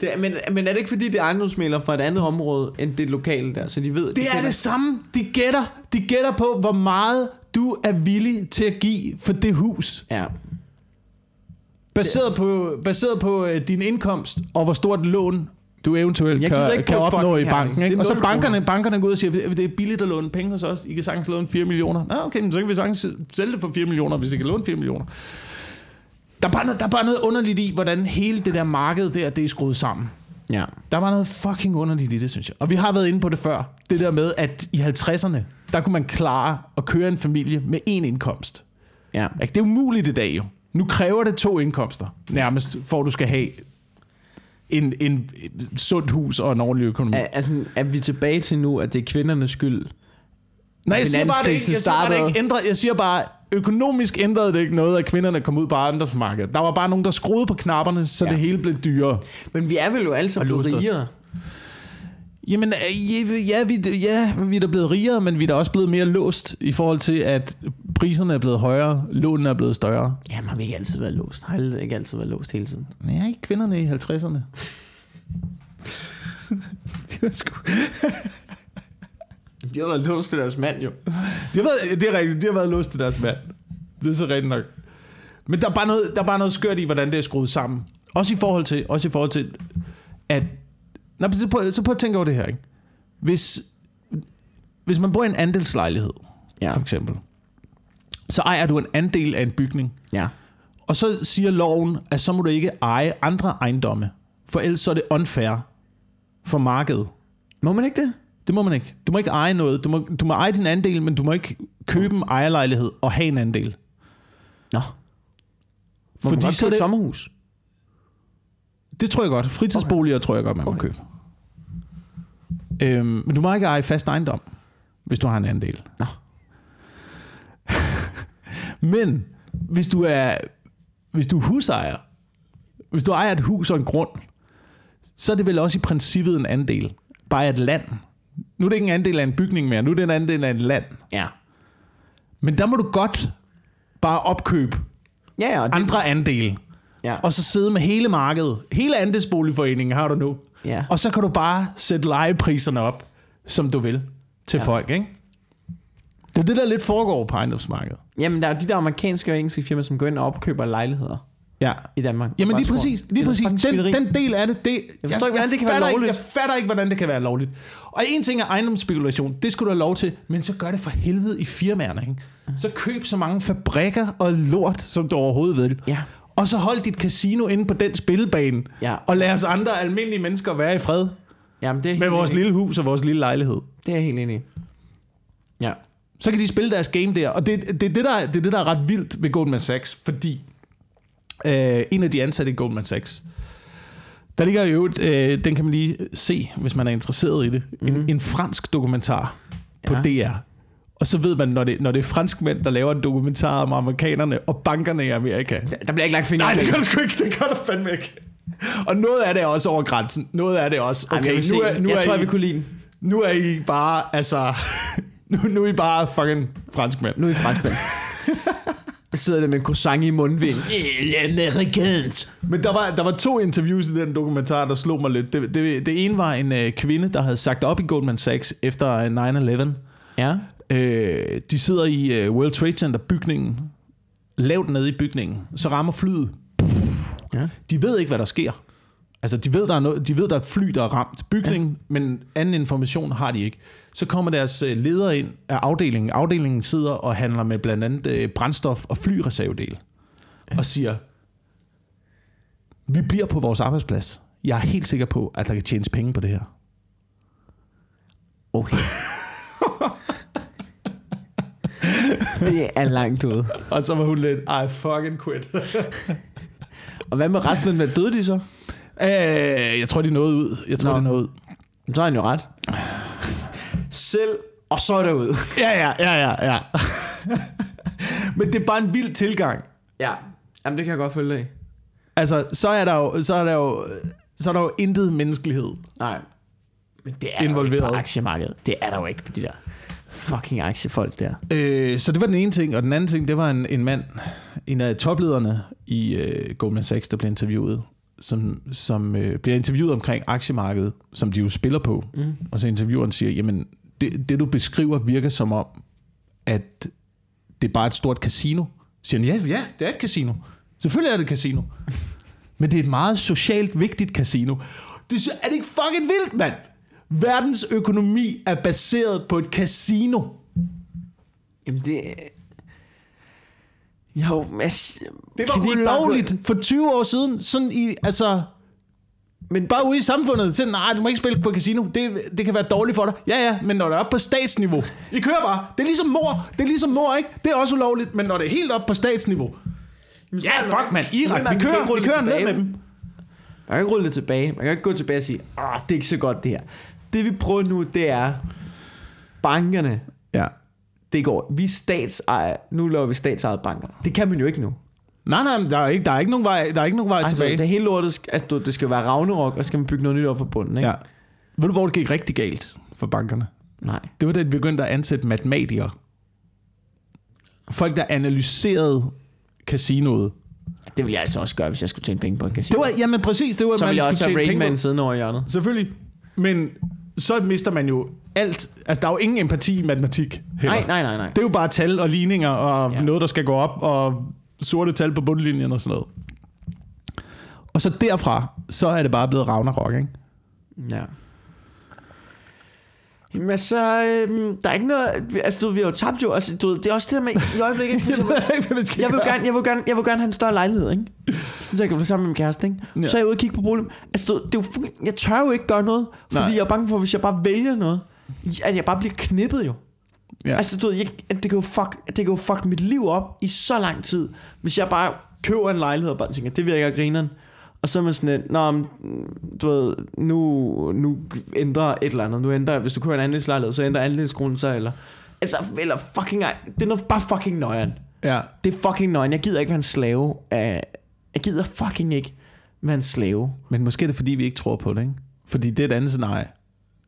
Det er, men, men er det ikke fordi, det er ejendomsmælere fra et andet område, end det lokale der, så de ved... Det de er kender- det samme. De gætter, de gætter på, hvor meget du er villig til at give for det hus. Ja. Baseret på, baseret på øh, din indkomst og hvor stort lån du eventuelt Jeg kan, kan opnå i banken. Ikke? Og så bankerne, bankerne går ud og siger, det er billigt at låne penge hos os. I kan sagtens låne 4 millioner. Nå, okay, men så kan vi sagtens sælge det for 4 millioner, hvis de kan låne 4 millioner. Der er, bare noget, der er bare noget underligt i, hvordan hele det der marked der, det er skruet sammen. Ja. Der var noget fucking underligt i det, synes jeg. Og vi har været inde på det før. Det der med, at i 50'erne, der kunne man klare at køre en familie med én indkomst. Ja. Ikke? Det er umuligt i dag jo. Nu kræver det to indkomster, nærmest, for at du skal have en, en, sundt hus og en ordentlig økonomi. Er, altså, er vi tilbage til nu, at det er kvindernes skyld? Nej, jeg siger bare, det ikke, jeg siger bare, det ikke ændrede, jeg siger bare, økonomisk ændrede det ikke noget, at kvinderne kom ud på ejendomsmarkedet. Der var bare nogen, der skruede på knapperne, så Ja. det hele blev dyrere. Men vi er vel jo alle sammen blevet rigere. Jamen, øh, ja, vi, ja, vi er da blevet rigere, men vi er da også blevet mere låst i forhold til, at priserne er blevet højere, lånene er blevet større. Jamen, har vi ikke altid været låst? Har det ikke altid været låst hele tiden? Ja, ikke kvinderne i 50'erne. de var sgu... De har været låst til deres mand, jo. De har været, det er rigtigt, de har været låst til deres mand. Det er så rigtigt nok. Men der er, bare noget, der er bare noget skørt i, hvordan det er skruet sammen. Også i forhold til, også i forhold til at... Nå, så prøv, så prøv at tænke over det her, ikke? Hvis, hvis man bor i en andelslejlighed, Ja. for eksempel, så ejer du en andel af en bygning. Ja. Og så siger loven, at så må du ikke eje andre ejendomme, for ellers så er det unfair for markedet. Må man ikke det? Det må man ikke. Du må ikke eje noget. Du må, du må eje din andel, men du må ikke købe en ejerlejlighed og have en andel. Nå. Må Fordi man godt så er købe et det, sommerhus? Det tror jeg godt. Fritidsboliger okay. tror jeg godt, man må Okay. købe. Øhm, men du må ikke eje fast ejendom, hvis du har en andel. Nå. men hvis du er hvis du er husejer, hvis du ejer et hus og en grund, så er det vel også i princippet en andel. Bare et land. Nu er det ikke en andel af en bygning mere, nu er det en andel af et land. Ja. Men der må du godt bare opkøbe Ja, ja. Det, andre andele, ja. og så sidde med hele markedet. Hele andelsboligforeningen har du nu. ja. Og så kan du bare sætte lejepriserne op, som du vil, til ja. folk, ikke? Det er det, der lidt foregår på ejendomsmarkedet. Jamen, der er de der amerikanske og engelske firmaer, som går ind og opkøber lejligheder Ja. i Danmark. Jamen lige præcis, lige præcis. Den, den del af det, det Jeg forstår ikke, hvordan det kan være lovligt. Ikke, jeg fatter ikke, hvordan det kan være lovligt. Og en ting er ejendomsspekulation, det skulle du have lov til, men så gør det for helvede i firmaerne. Ikke? Så køb så mange fabrikker og lort, som du overhovedet vil. Ja. Og så hold dit casino inde på den spillebane, Ja. og lad os andre almindelige mennesker være i fred Jamen, det er med vores enig. lille hus og vores lille lejlighed. Det er jeg helt enig i. Ja. så kan de spille deres game der. Og det, det, det, der, det er det, der er ret vildt ved Goldman Sachs, fordi øh, en af de ansatte i Goldman Sachs, der ligger jo øvrigt, øh, den kan man lige se, hvis man er interesseret i det, mm. en, en fransk dokumentar på Mhm. Ja. DR. Og så ved man, når det, når det er franskmænd, der laver en dokumentar om amerikanerne og bankerne i Amerika. Der bliver ikke lagt fingre Nej, det gør det sgu ikke. Det gør det fandme ikke. Og noget af det er også over grænsen. Noget af det er også, Ej, okay, se. nu er, nu jeg er tror, I, jeg vil kunne lide nu er I bare, altså, nu, nu er I bare fucking franskmænd. Nu er I franskmænd. Jeg sidder der med en croissant i mundvind. Amerikansk. Men der var, der var to interviews i den dokumentar, der slog mig lidt. Det, det, det ene var en øh, kvinde, der havde sagt op i Goldman Sachs efter øh, 9-11. Ja. Øh, de sidder i øh, World Trade Center bygningen, lavt nede i bygningen. Så rammer flyet. Ja. De ved ikke, hvad der sker. Altså, de ved, der er, noget, de ved, der er et fly, der er ramt bygningen, ja. men anden information har de ikke. Så kommer deres øh, leder ind af afdelingen. Afdelingen sidder og handler med blandt andet øh, brændstof og flyreservedel. Ja. Og siger, vi bliver på vores arbejdsplads. Jeg er helt sikker på, at der kan tjenes penge på det her. Okay. det er langt ude. Og så var hun lidt, I fucking quit. Og hvad med resten af den? Døde de så? øh, jeg tror, de nåede ud. Jeg tror, Nå. de nåede ud. Så har han jo ret. Selv, og så er det ud. Ja, ja, ja, ja, ja. Men det er bare en vild tilgang. Ja. Jamen, det kan jeg godt følge i. Altså, så er der jo, så er der jo, så er der jo intet menneskelighed. Nej. Men det er Involveret. der jo ikke på aktiemarkedet. Det er der jo ikke på de der fucking aktiefolk der. Øh, så det var den ene ting, og den anden ting, det var en, en mand, en af toplederne i øh, Goldman Sachs, der blev interviewet, som, som øh, bliver interviewet omkring aktiemarkedet, som de jo spiller på. Mm. Og så intervieweren siger, jamen, det, det du beskriver virker som om, at det er bare et stort casino. Så siger han, ja, ja, det er et casino. Selvfølgelig er det et casino. Men det er et meget socialt vigtigt casino. Det er det ikke fucking vildt, mand? Verdens økonomi er baseret på et casino. Jamen, det... Jo, men... Det var ulovligt for 20 år siden. Sådan i, altså... Men bare ude i samfundet, så nej, du må ikke spille på casino. Det, det kan være dårligt for dig. Ja, ja, men når det er oppe på statsniveau. I kører bare. Det er ligesom mor. Det er ligesom mor, ikke? Det er også ulovligt, men når det er helt op på statsniveau. Ja, fuck, mand. Irak, vi kører, vi kører ned med dem. Man kan ikke rulle det tilbage. Man kan ikke gå tilbage og sige, ah, det er ikke så godt det her. Det vi prøver nu, det er, bankerne, Ja. det går, vi er statsejer, nu laver vi statsejede banker. Det kan man jo ikke nu. Nej, nej, der er ikke, der er ikke nogen vej, der er ikke nogen vej Altså, tilbage. det hele lortet, altså, du- det skal være Ragnarok, og så skal man bygge noget nyt op for bunden, ikke? Ja. Ved du, hvor det gik rigtig galt for bankerne? Nej. Det var da de begyndte at ansætte matematikere. Folk, der analyserede casinoet. Det ville jeg altså også gøre, hvis jeg skulle tjene penge på en casino. Det var, jamen præcis, det var, så man ville jeg også have Rain. Man siddende over i hjørnet. Selvfølgelig. Men så mister man jo alt. Altså, der er jo ingen empati i matematik heller. Nej, nej, nej, nej. Det er jo bare tal og ligninger og Ja. noget, der skal gå op, og sorte tal på bundlinjen og sådan noget. Og så derfra, så er det bare blevet Ragnarok, ikke? Ja. Jamen altså, øhm, der er ikke noget... Altså, du, vi har jo tabt jo. Altså, du, det er også det der med i øjeblikket. Jeg ved ikke, hvad man skal Jeg vil, gøre. gerne, jeg, vil gerne, jeg vil gerne have en større lejlighed, ikke? Sådan, så jeg kan få sammen med min kæreste, ikke? Ja. Så er jeg ude og kigge på bolig. Altså, du, det er jo, jeg tør jo ikke gøre noget, fordi Nej. jeg er bange for, hvis jeg bare vælger noget, at jeg bare bliver knippet jo. Ja. Altså, du ved, jeg, det, kan jo fuck, det kan jo fuck mit liv op i så lang tid, hvis jeg bare køber en lejlighed og bare tænker, det virker grineren. Og så er man sådan lidt, Nå, du ved, nu, nu ændrer et eller andet. Nu ændrer, hvis du køber en andelslejlighed, så ændrer andelskronen sig, eller... Altså, eller fucking... Det er noget bare fucking nøjeren. Ja. Det er fucking nøjeren. Jeg gider ikke være en slave af... Jeg gider fucking ikke være en slave. Men måske er det, fordi vi ikke tror på det, ikke? Fordi det er et andet scenarie.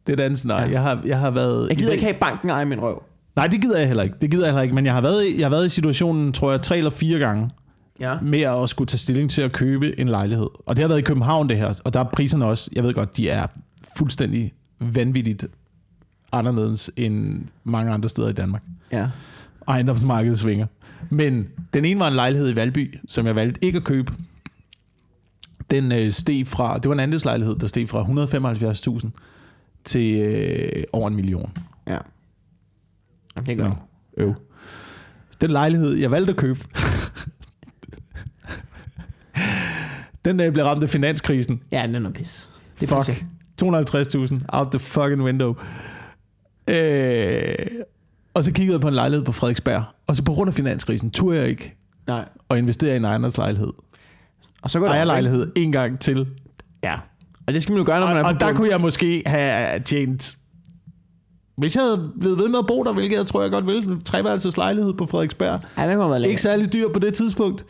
Det er et andet scenarie. Ja. Jeg, har, jeg har været... Jeg gider ikke have banken eje min røv. Nej, det gider jeg heller ikke. Det gider jeg heller ikke. Men jeg har været, i- jeg har været i situationen, tror jeg, tre eller fire gange, Ja. med at skulle tage stilling til at købe en lejlighed. Og det har været i København, det her. Og der er priserne også, jeg ved godt, de er fuldstændig vanvittigt anderledes end mange andre steder i Danmark. Ja. Ejendomsmarkedet svinger. Men den ene var en lejlighed i Valby, som jeg valgte ikke at købe. Den øh, steg fra, det var en andelslejlighed, der steg fra 175.000 til øh, over en million. Ja. Det Nå, jeg. øv. Den lejlighed, jeg valgte at købe, den øh, blev ramt af finanskrisen. Ja, den er pis. Det er Fuck. pisse. 250.000 out the fucking window. Øh, og så kiggede jeg på en lejlighed på Frederiksberg. Og så på grund af finanskrisen turde jeg ikke Nej. at investere i en ejendomslejlighed. Og så går det Ejerlejlighed en gang til. Ja. Og det skal man jo gøre, når man Og, er på og der bunden. kunne jeg måske have tjent... Hvis jeg havde blevet ved med at bo der, hvilket jeg tror, jeg godt ville, treværelses lejlighed på Frederiksberg. Ja, det kunne være. Ikke særlig dyr på det tidspunkt.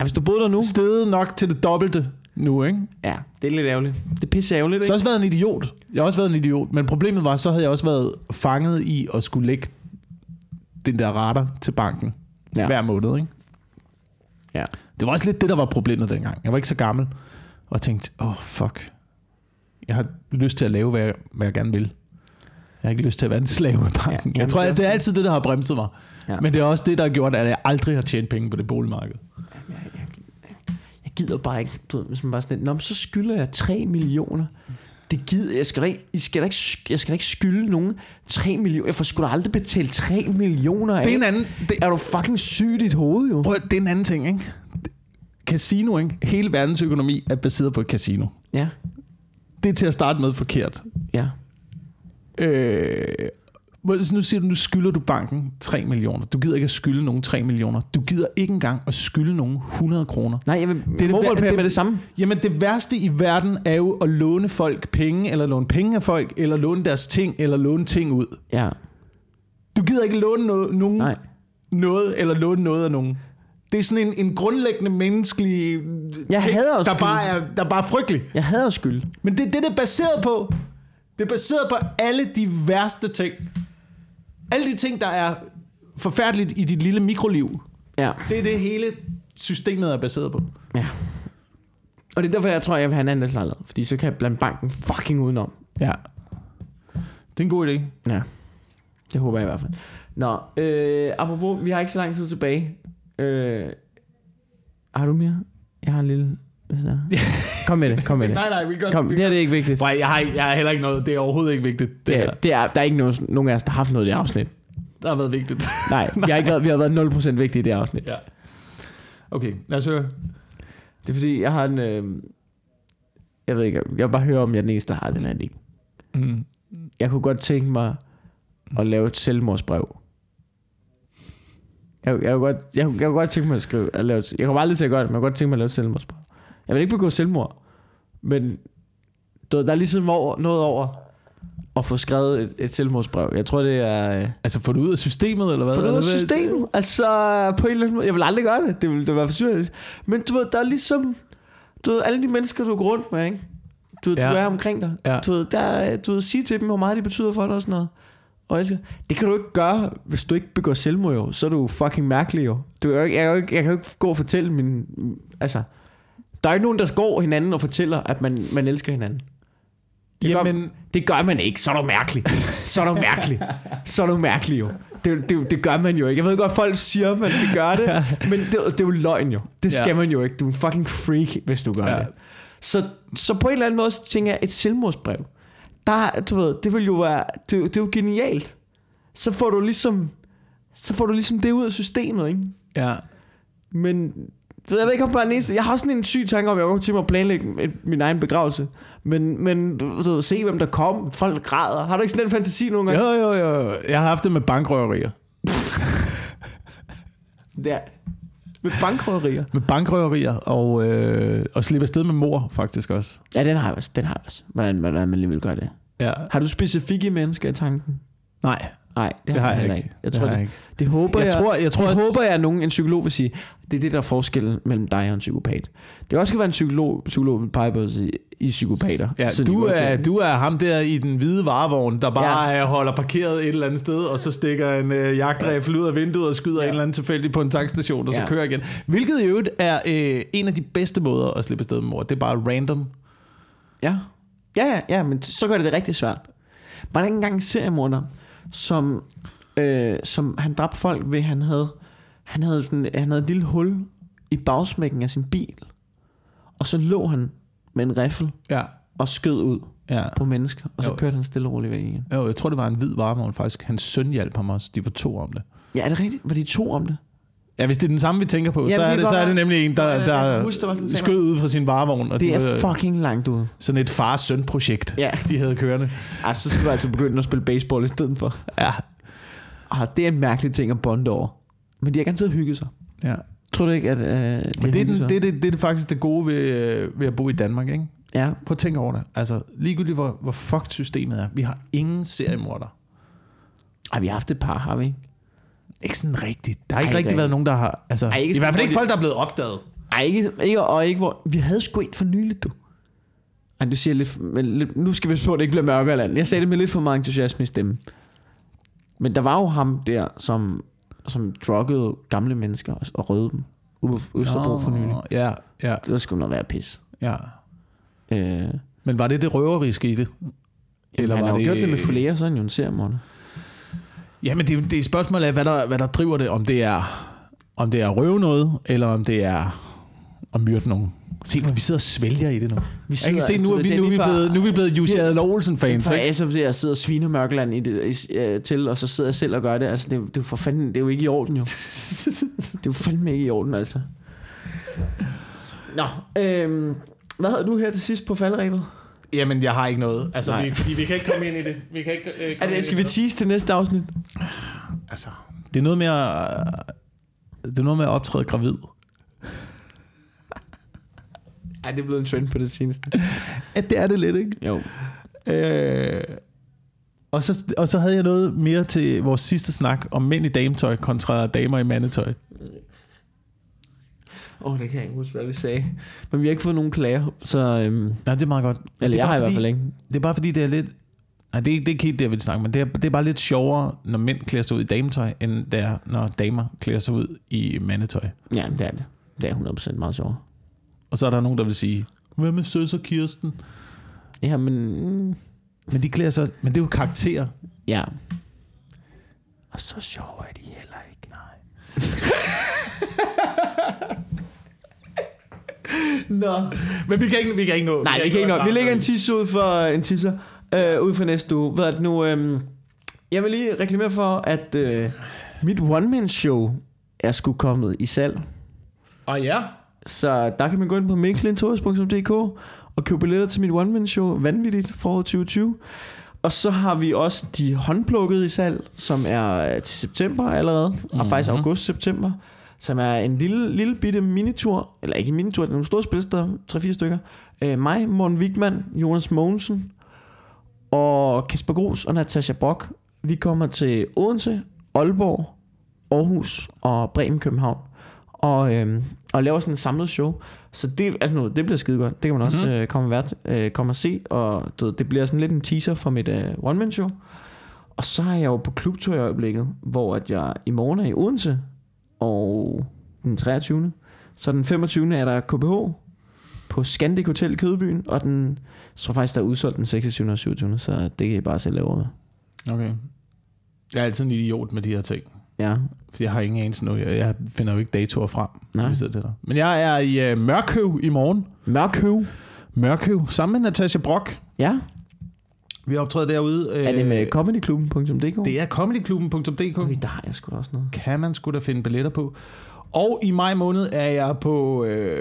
Ja, hvis du boede der nu. Stedet nok til det dobbelte nu, ikke? Ja, det er lidt ærgerligt. Det er pisse ærgerligt, Så ikke? har jeg også været en idiot. Jeg har også været en idiot. Men problemet var, så havde jeg også været fanget i at skulle lægge den der rater til banken Ja. hver måned, ikke? Ja. Det var også lidt det, der var problemet dengang. Jeg var ikke så gammel. Og tænkte, åh, oh, fuck. Jeg har lyst til at lave, hvad jeg, hvad jeg gerne vil. Jeg har ikke lyst til at være en slave af banken. Ja, jeg tror, at det er altid det, der har bremset mig. Ja. Men det er også det, der har gjort, at jeg aldrig har tjent penge på det boligmarked. Jeg gider bare ikke, du ved, hvis man bare sådan Nå, men så skylder jeg 3 millioner. Det gider jeg. Skal da ikke, I skal da ikke, jeg skal da ikke skylde nogen 3 millioner. Jeg får sgu da aldrig betalt 3 millioner af. Det er en anden, det, Er du fucking syg i dit hoved, jo? prøv, det er en anden ting, ikke? Casino, ikke? Hele verdens økonomi er baseret på et casino. Ja. Det er til at starte med forkert. Ja. Øh, nu siger du, nu skylder du banken 3 millioner. Du gider ikke at skylde nogen 3 millioner. Du gider ikke engang at skylde nogen 100 kroner. Nej, vil det, det vær- det, med det samme. Jamen det værste i verden er jo at låne folk penge, eller låne penge af folk, eller låne deres ting, eller låne ting ud. Ja. Du gider ikke låne no- nogen Nej. noget, eller låne noget af nogen. Det er sådan en, en grundlæggende menneskelig Jeg ting, hader der skyld. bare, er, der bare er frygtelig. Jeg hader skyld. Men det er det, det er baseret på. Det er baseret på alle de værste ting. Alle de ting, der er forfærdeligt i dit lille mikroliv. Ja. Det er det hele systemet er baseret på. ja. Og det er derfor, jeg tror, jeg vil have en andelslejlighed. Fordi så kan jeg blande banken fucking udenom. Ja. Det er en god idé. Ja. Det håber jeg i hvert fald. Nå, øh, apropos, vi har ikke så lang tid tilbage. Øh, har du mere? Jeg har en lille... så? Kom med det, kom med det. Nej, nej, vi gør Kom, det her det er ikke vigtigt. Nej, jeg har, ikke- jeg har heller ikke noget. Det er overhovedet ikke vigtigt. Det, Det er, er, det er, der er ikke nogen, nogen af os, der har haft noget i det afsnit. der har været vigtigt. Nej, vi har, ikke været, vi har været 0% vigtige i det afsnit. ja. Okay, lad os høre. Det er fordi, jeg har en... Øh, jeg ved ikke, jeg vil bare høre, om jeg er den eneste, der har den her idé. Mm. Jeg kunne godt tænke mig at lave et selvmordsbrev. Jeg, jeg, kunne godt, jeg, kunne- jeg kunne godt tænke mig at skrive, at lave et, jeg kommer aldrig til at gøre det, men jeg kunne godt tænke mig at lave et selvmordsbrev. Jeg vil ikke begå selvmord, men der er ligesom over, noget over at få skrevet et, et selvmordsbrev. Jeg tror, det er... Øh, Altså, få det ud af systemet, eller hvad? få det ud af systemet. Altså, på en eller anden måde. Jeg vil aldrig gøre det. Det vil, det være for syrligt. Men du ved, der er ligesom... Du ved, alle de mennesker, du går rundt med, ikke? Du, ja. Du er omkring dig. Ja. Du ved, der, er- du ved, sige til dem, hvor meget de betyder for dig og sådan noget. Og elsker. Det kan du ikke gøre, hvis du ikke begår selvmord, jo. Så er du fucking mærkelig, jo. Du, er jeg, kan jo ikke, jeg kan jo ikke gå og fortælle min... Altså, der er ikke nogen, der går hinanden og fortæller, at man, man elsker hinanden. Det gør, Jamen, det gør man ikke. Så er du mærkelig. Så er du mærkelig. Så er du mærkelig jo. Det, det, det gør man jo ikke. Jeg ved godt, folk siger, at man skal gøre det. Men det, det er jo løgn jo. Det skal Ja. man jo ikke. Du er en fucking freak, hvis du gør Ja. det. Så, så på en eller anden måde, så tænker jeg, et selvmordsbrev. Der, du ved, det vil jo være, det, det er jo genialt. Så får du ligesom, så får du ligesom det ud af systemet, ikke? ja. Men så jeg ved ikke, om jeg den eneste. Jeg har også sådan en syg tanke om, at jeg godt til mig at planlægge et, min egen begravelse. Men, men ved, se hvem der kom. Folk græder. Har du ikke sådan en fantasi nogle gange? Jo, jo, jo. Jeg har haft det med bankrøverier. Der. Med bankrøverier. Med bankrøverier og, øh, og slippe afsted med mor, faktisk også. Ja, den har jeg også. Den har jeg også. Hvordan, hvordan man lige vil gøre det. Ja. Har du specifikke mennesker i tanken? Nej, Nej, det, det har jeg heller ikke. Jeg det tror, det, jeg ikke. det håber jeg. Jeg tror, jeg tror det håber jeg, at nogen, en psykolog vil sige, det er det, der er forskellen mellem dig og en psykopat. Det kan også skal være en psykolog, psykolog vil pege på i, i psykopater. Ja, du er, du er ham der i den hvide varevogn, der bare ja. holder parkeret et eller andet sted, og så stikker en øh, jagtrifle ud af vinduet og skyder ja. En eller anden tilfældig på en tankstation, og så Ja. kører igen. Hvilket i øvrigt er øh, en af de bedste måder at slippe afsted med mor. Det er bare random. Ja. Ja, ja, ja, men så gør det det rigtig svært. Var der ikke engang en seriemorder, som, øh, som han dræbte folk ved, han havde, han havde, sådan, han havde et lille hul i bagsmækken af sin bil, og så lå han med en riffel Ja. og skød ud ja. på mennesker, og så Jo. kørte han stille og roligt væk igen. Jo, jeg tror, det var en hvid varevogn faktisk. Hans søn hjalp ham også. De var to om det. Ja, er det rigtigt? Var de to om det? Ja, hvis det er den samme, vi tænker på, Jamen, så, er det, så er det nemlig en, der, der huske, der skød ud fra sin varevogn. Og Det de er var fucking langt ude. sådan et far-søn-projekt, Ja. de havde kørende. Altså, så skal du altså begynde at spille baseball i stedet for. Ja. Ah, det er en mærkelig ting at bonde over. Men de har garanteret hygget sig. ja. Tror du ikke, at øh, de Men det er, den, det, er det, det er faktisk det gode ved, øh, ved at bo i Danmark, ikke? Ja, Prøv at tænke over det. Altså, ligegyldigt hvor, hvor fucked systemet er. Vi har ingen seriemorder. Ej, vi har haft et par, har vi ikke? Sådan rigtigt. Der har Ej, ikke ikke rigtig været nogen, der har... Altså, Ej, ikke I hvert fald sådan ikke folk, der er blevet opdaget. Ej, ikke, ikke, og ikke hvor... Vi havde sgu en for nyligt, du. Ej, du siger lidt, men lidt... Nu skal vi på, at det ikke bliver mørkere land. Jeg sagde det med lidt for meget entusiasme i stemmen. Men der var jo ham der, som, som druggede gamle mennesker og, røde dem. Ude på Østerbro for nylig. Ja, ja, Det var sgu noget være pis. ja. Øh, Men var det det røveri skete? Eller han har jo gjort det med flere, så er han jo en seriemorder. Jamen, det, det er et spørgsmål af, hvad der, hvad der driver det. Om det er om det er at røve noget, eller om det er at myrde nogen. Se nu, vi sidder og svælger i det nu. Vi Jeg kan se, nu er vi, nu er vi blevet, nu er vi blevet Jussi Adler Olsen fans. For ikke? jeg sidder og sviner Mørkeland i det, i, til, og så sidder jeg selv og gør det. Altså, det, er det, er for fanden, det er jo ikke i orden, jo. det er jo fandme ikke i orden, altså. Nå, øhm, hvad havde du her til sidst på faldrebet? Jamen, jeg har ikke noget. Altså, Nej. vi, fordi vi kan ikke komme ind i det. Vi kan ikke, øh, Er komme ind det, skal vi tease til næste afsnit? Altså, det er noget med at, det er noget med at optræde gravid. Ej, det er blevet en trend på det seneste. Ja, det er det lidt, ikke? Jo. Øh, Og så, og så havde jeg noget mere til vores sidste snak om mænd i dametøj kontra damer i mandetøj. Åh, oh, det kan jeg ikke huske, hvad vi sagde. Men vi har ikke fået nogen klager, så... Øhm, Nej, det er meget godt. eller det er jeg har bare i hvert fordi- fald ikke. Det er bare fordi, det er lidt... Nej, det er, det er ikke helt det, jeg vil snakke, men det er, det er bare lidt sjovere, når mænd klæder sig ud i dametøj, end det er, når damer klæder sig ud i mandetøj. Ja, det er det. Det er 100% meget sjovt. Og så er der nogen, der vil sige, hvad med søs og Kirsten? Ja, men... Mm, Men de klæder sig... Men det er jo karakterer. ja. Og så sjov er de heller ikke. Nej. Nå. Men vi kan ikke, vi kan ikke nå... Nej, vi kan ikke nok. Vi lægger en tisse ud for en tisser øh, ud for næste uge. Hvad er det nu? Øh, jeg vil lige reklamere for, at øh, mit one-man-show er sgu kommet i salg. Og ja. Så der kan man gå ind på miklintorius.dk og købe billetter til mit one-man-show Vanvittigt for 2020. Og så har vi også de håndplukkede i salg, som er øh, til september allerede, mm-hmm. og faktisk august-september, som er en lille, lille bitte minitur, eller ikke en minitur, det er nogle store spilsteder, 3-4 stykker. Øh, mig, Morten Wigman, Jonas Mogensen, og Kasper Gros og Natasha Brock. Vi kommer til Odense, Aalborg, Aarhus og Bremen, København. Og, øhm, og laver sådan en samlet show. Så det, altså nu, det bliver skide godt. Det kan man også Mhm. mm-hmm. øh, komme, vært, øh, komme og se. Og ved, det bliver sådan lidt en teaser for mit øh, one-man-show. Og så er jeg jo på klubtur i øjeblikket, hvor at jeg i morgen er i Odense, og den 23. Så den 25. er der KBH på Scandic Hotel i Kødbyen, og den, jeg tror faktisk, der er udsolgt den 26. og 27. Så det kan I bare selv lave med. Okay. Jeg er altid en idiot med de her ting. Ja, For jeg har ingen anelse nu. Jeg, jeg finder jo ikke datoer frem. Nej. vi sidder der. Men jeg er i uh, Mørkøv i morgen. Mørkhøv. Mørkøv, sammen med Natasha Brock. Ja, Vi optrådt derude. er det med comedyklubben.dk? Det er comedyklubben.dk. Ui, der har jeg sgu da også noget. Kan man sgu da finde billetter på. Og i maj måned er jeg på øh,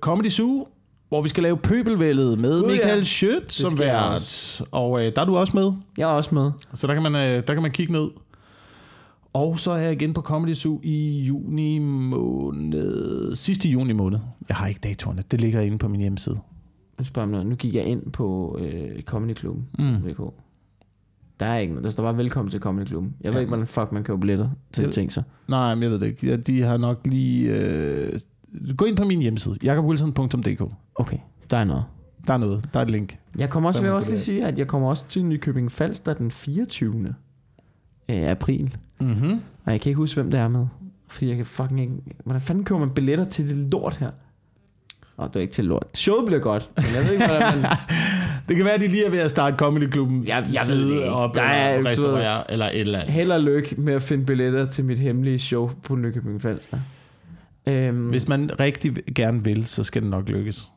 Comedy Zoo, hvor vi skal lave Pøbelvældet med ja. Michael Schødt som vært. Og øh, der er du også med. Jeg er også med. Så der kan man, øh, der kan man kigge ned. Og så er jeg igen på Comedy Zoo i juni måned. Sidste juni måned. Jeg har ikke datorerne. Det ligger inde på min hjemmeside. Nu spørger jeg om noget. Nu gik jeg ind på øh, comedyklubben.dk. Mm. Der er ikke noget. Der står bare velkommen til comedyklubben. Jeg ved Ja. ikke, hvordan fuck man køber billetter til Jeg- ting så. Nej, men jeg ved det ikke. Ja, de har nok lige... Øh... Gå ind på min hjemmeside. jakobwilson.dk Okay, der er noget. Der er noget. Der er et link. Jeg kommer også, Så vil jeg også lige sige, at jeg kommer også til Nykøbing Falster den 24. øh, april. Mm-hmm. Og jeg kan ikke huske, hvem det er med. Fordi jeg kan fucking ikke... Hvordan fanden køber man billetter til det lort her? Åh, det er ikke til lort. Showet bliver godt, men jeg ved ikke, hvordan man... Det kan være, at de lige er ved at starte Comedyklubben Jeg- jeg ved det ikke. op, Der er- eller du restaurere, eller et eller andet. Held og lykke med at finde billetter til mit hemmelige show på Nykøbing Falster. Øhm, Hvis man rigtig gerne vil, så skal det nok lykkes.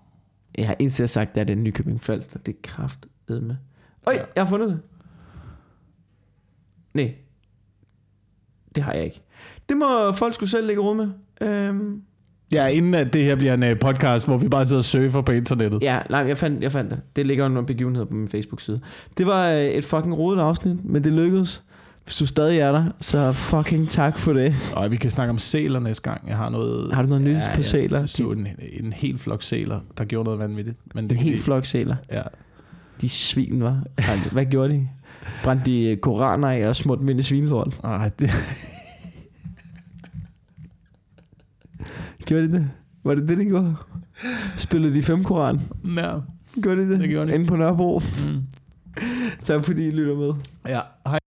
Jeg har indtil sagt, at det er Nykøbing Falster. Det er kraft med. Øj, jeg har fundet det. Nej. Det har jeg ikke. Det må folk skulle selv lægge råd med. Øhm, Ja, inden at det her bliver en øh, podcast, hvor vi bare sidder og surfer på internettet. ja, nej, jeg fandt, jeg fandt det. Det ligger under begivenheder på min Facebook-side. Det var øh, et fucking rodet afsnit, men det lykkedes. Hvis du stadig er der, så fucking tak for det. Og vi kan snakke om sæler næste gang. Jeg har noget... Har du noget nyt på jeg sæler? så en, en hel flok sæler, der gjorde noget vanvittigt. Men det En helt vi- flok sæler. Ja. De svin, var. Hvad gjorde de? Brændte de koraner af og smurte dem ind i svinlort? Ej, det, Gjorde de det? Var det det, de gjorde? Spillede de fem koran? ja. Gjorde de det? Det gjorde de. Inde på Nørrebro. Mm. Tak fordi I lytter med. ja. Hej.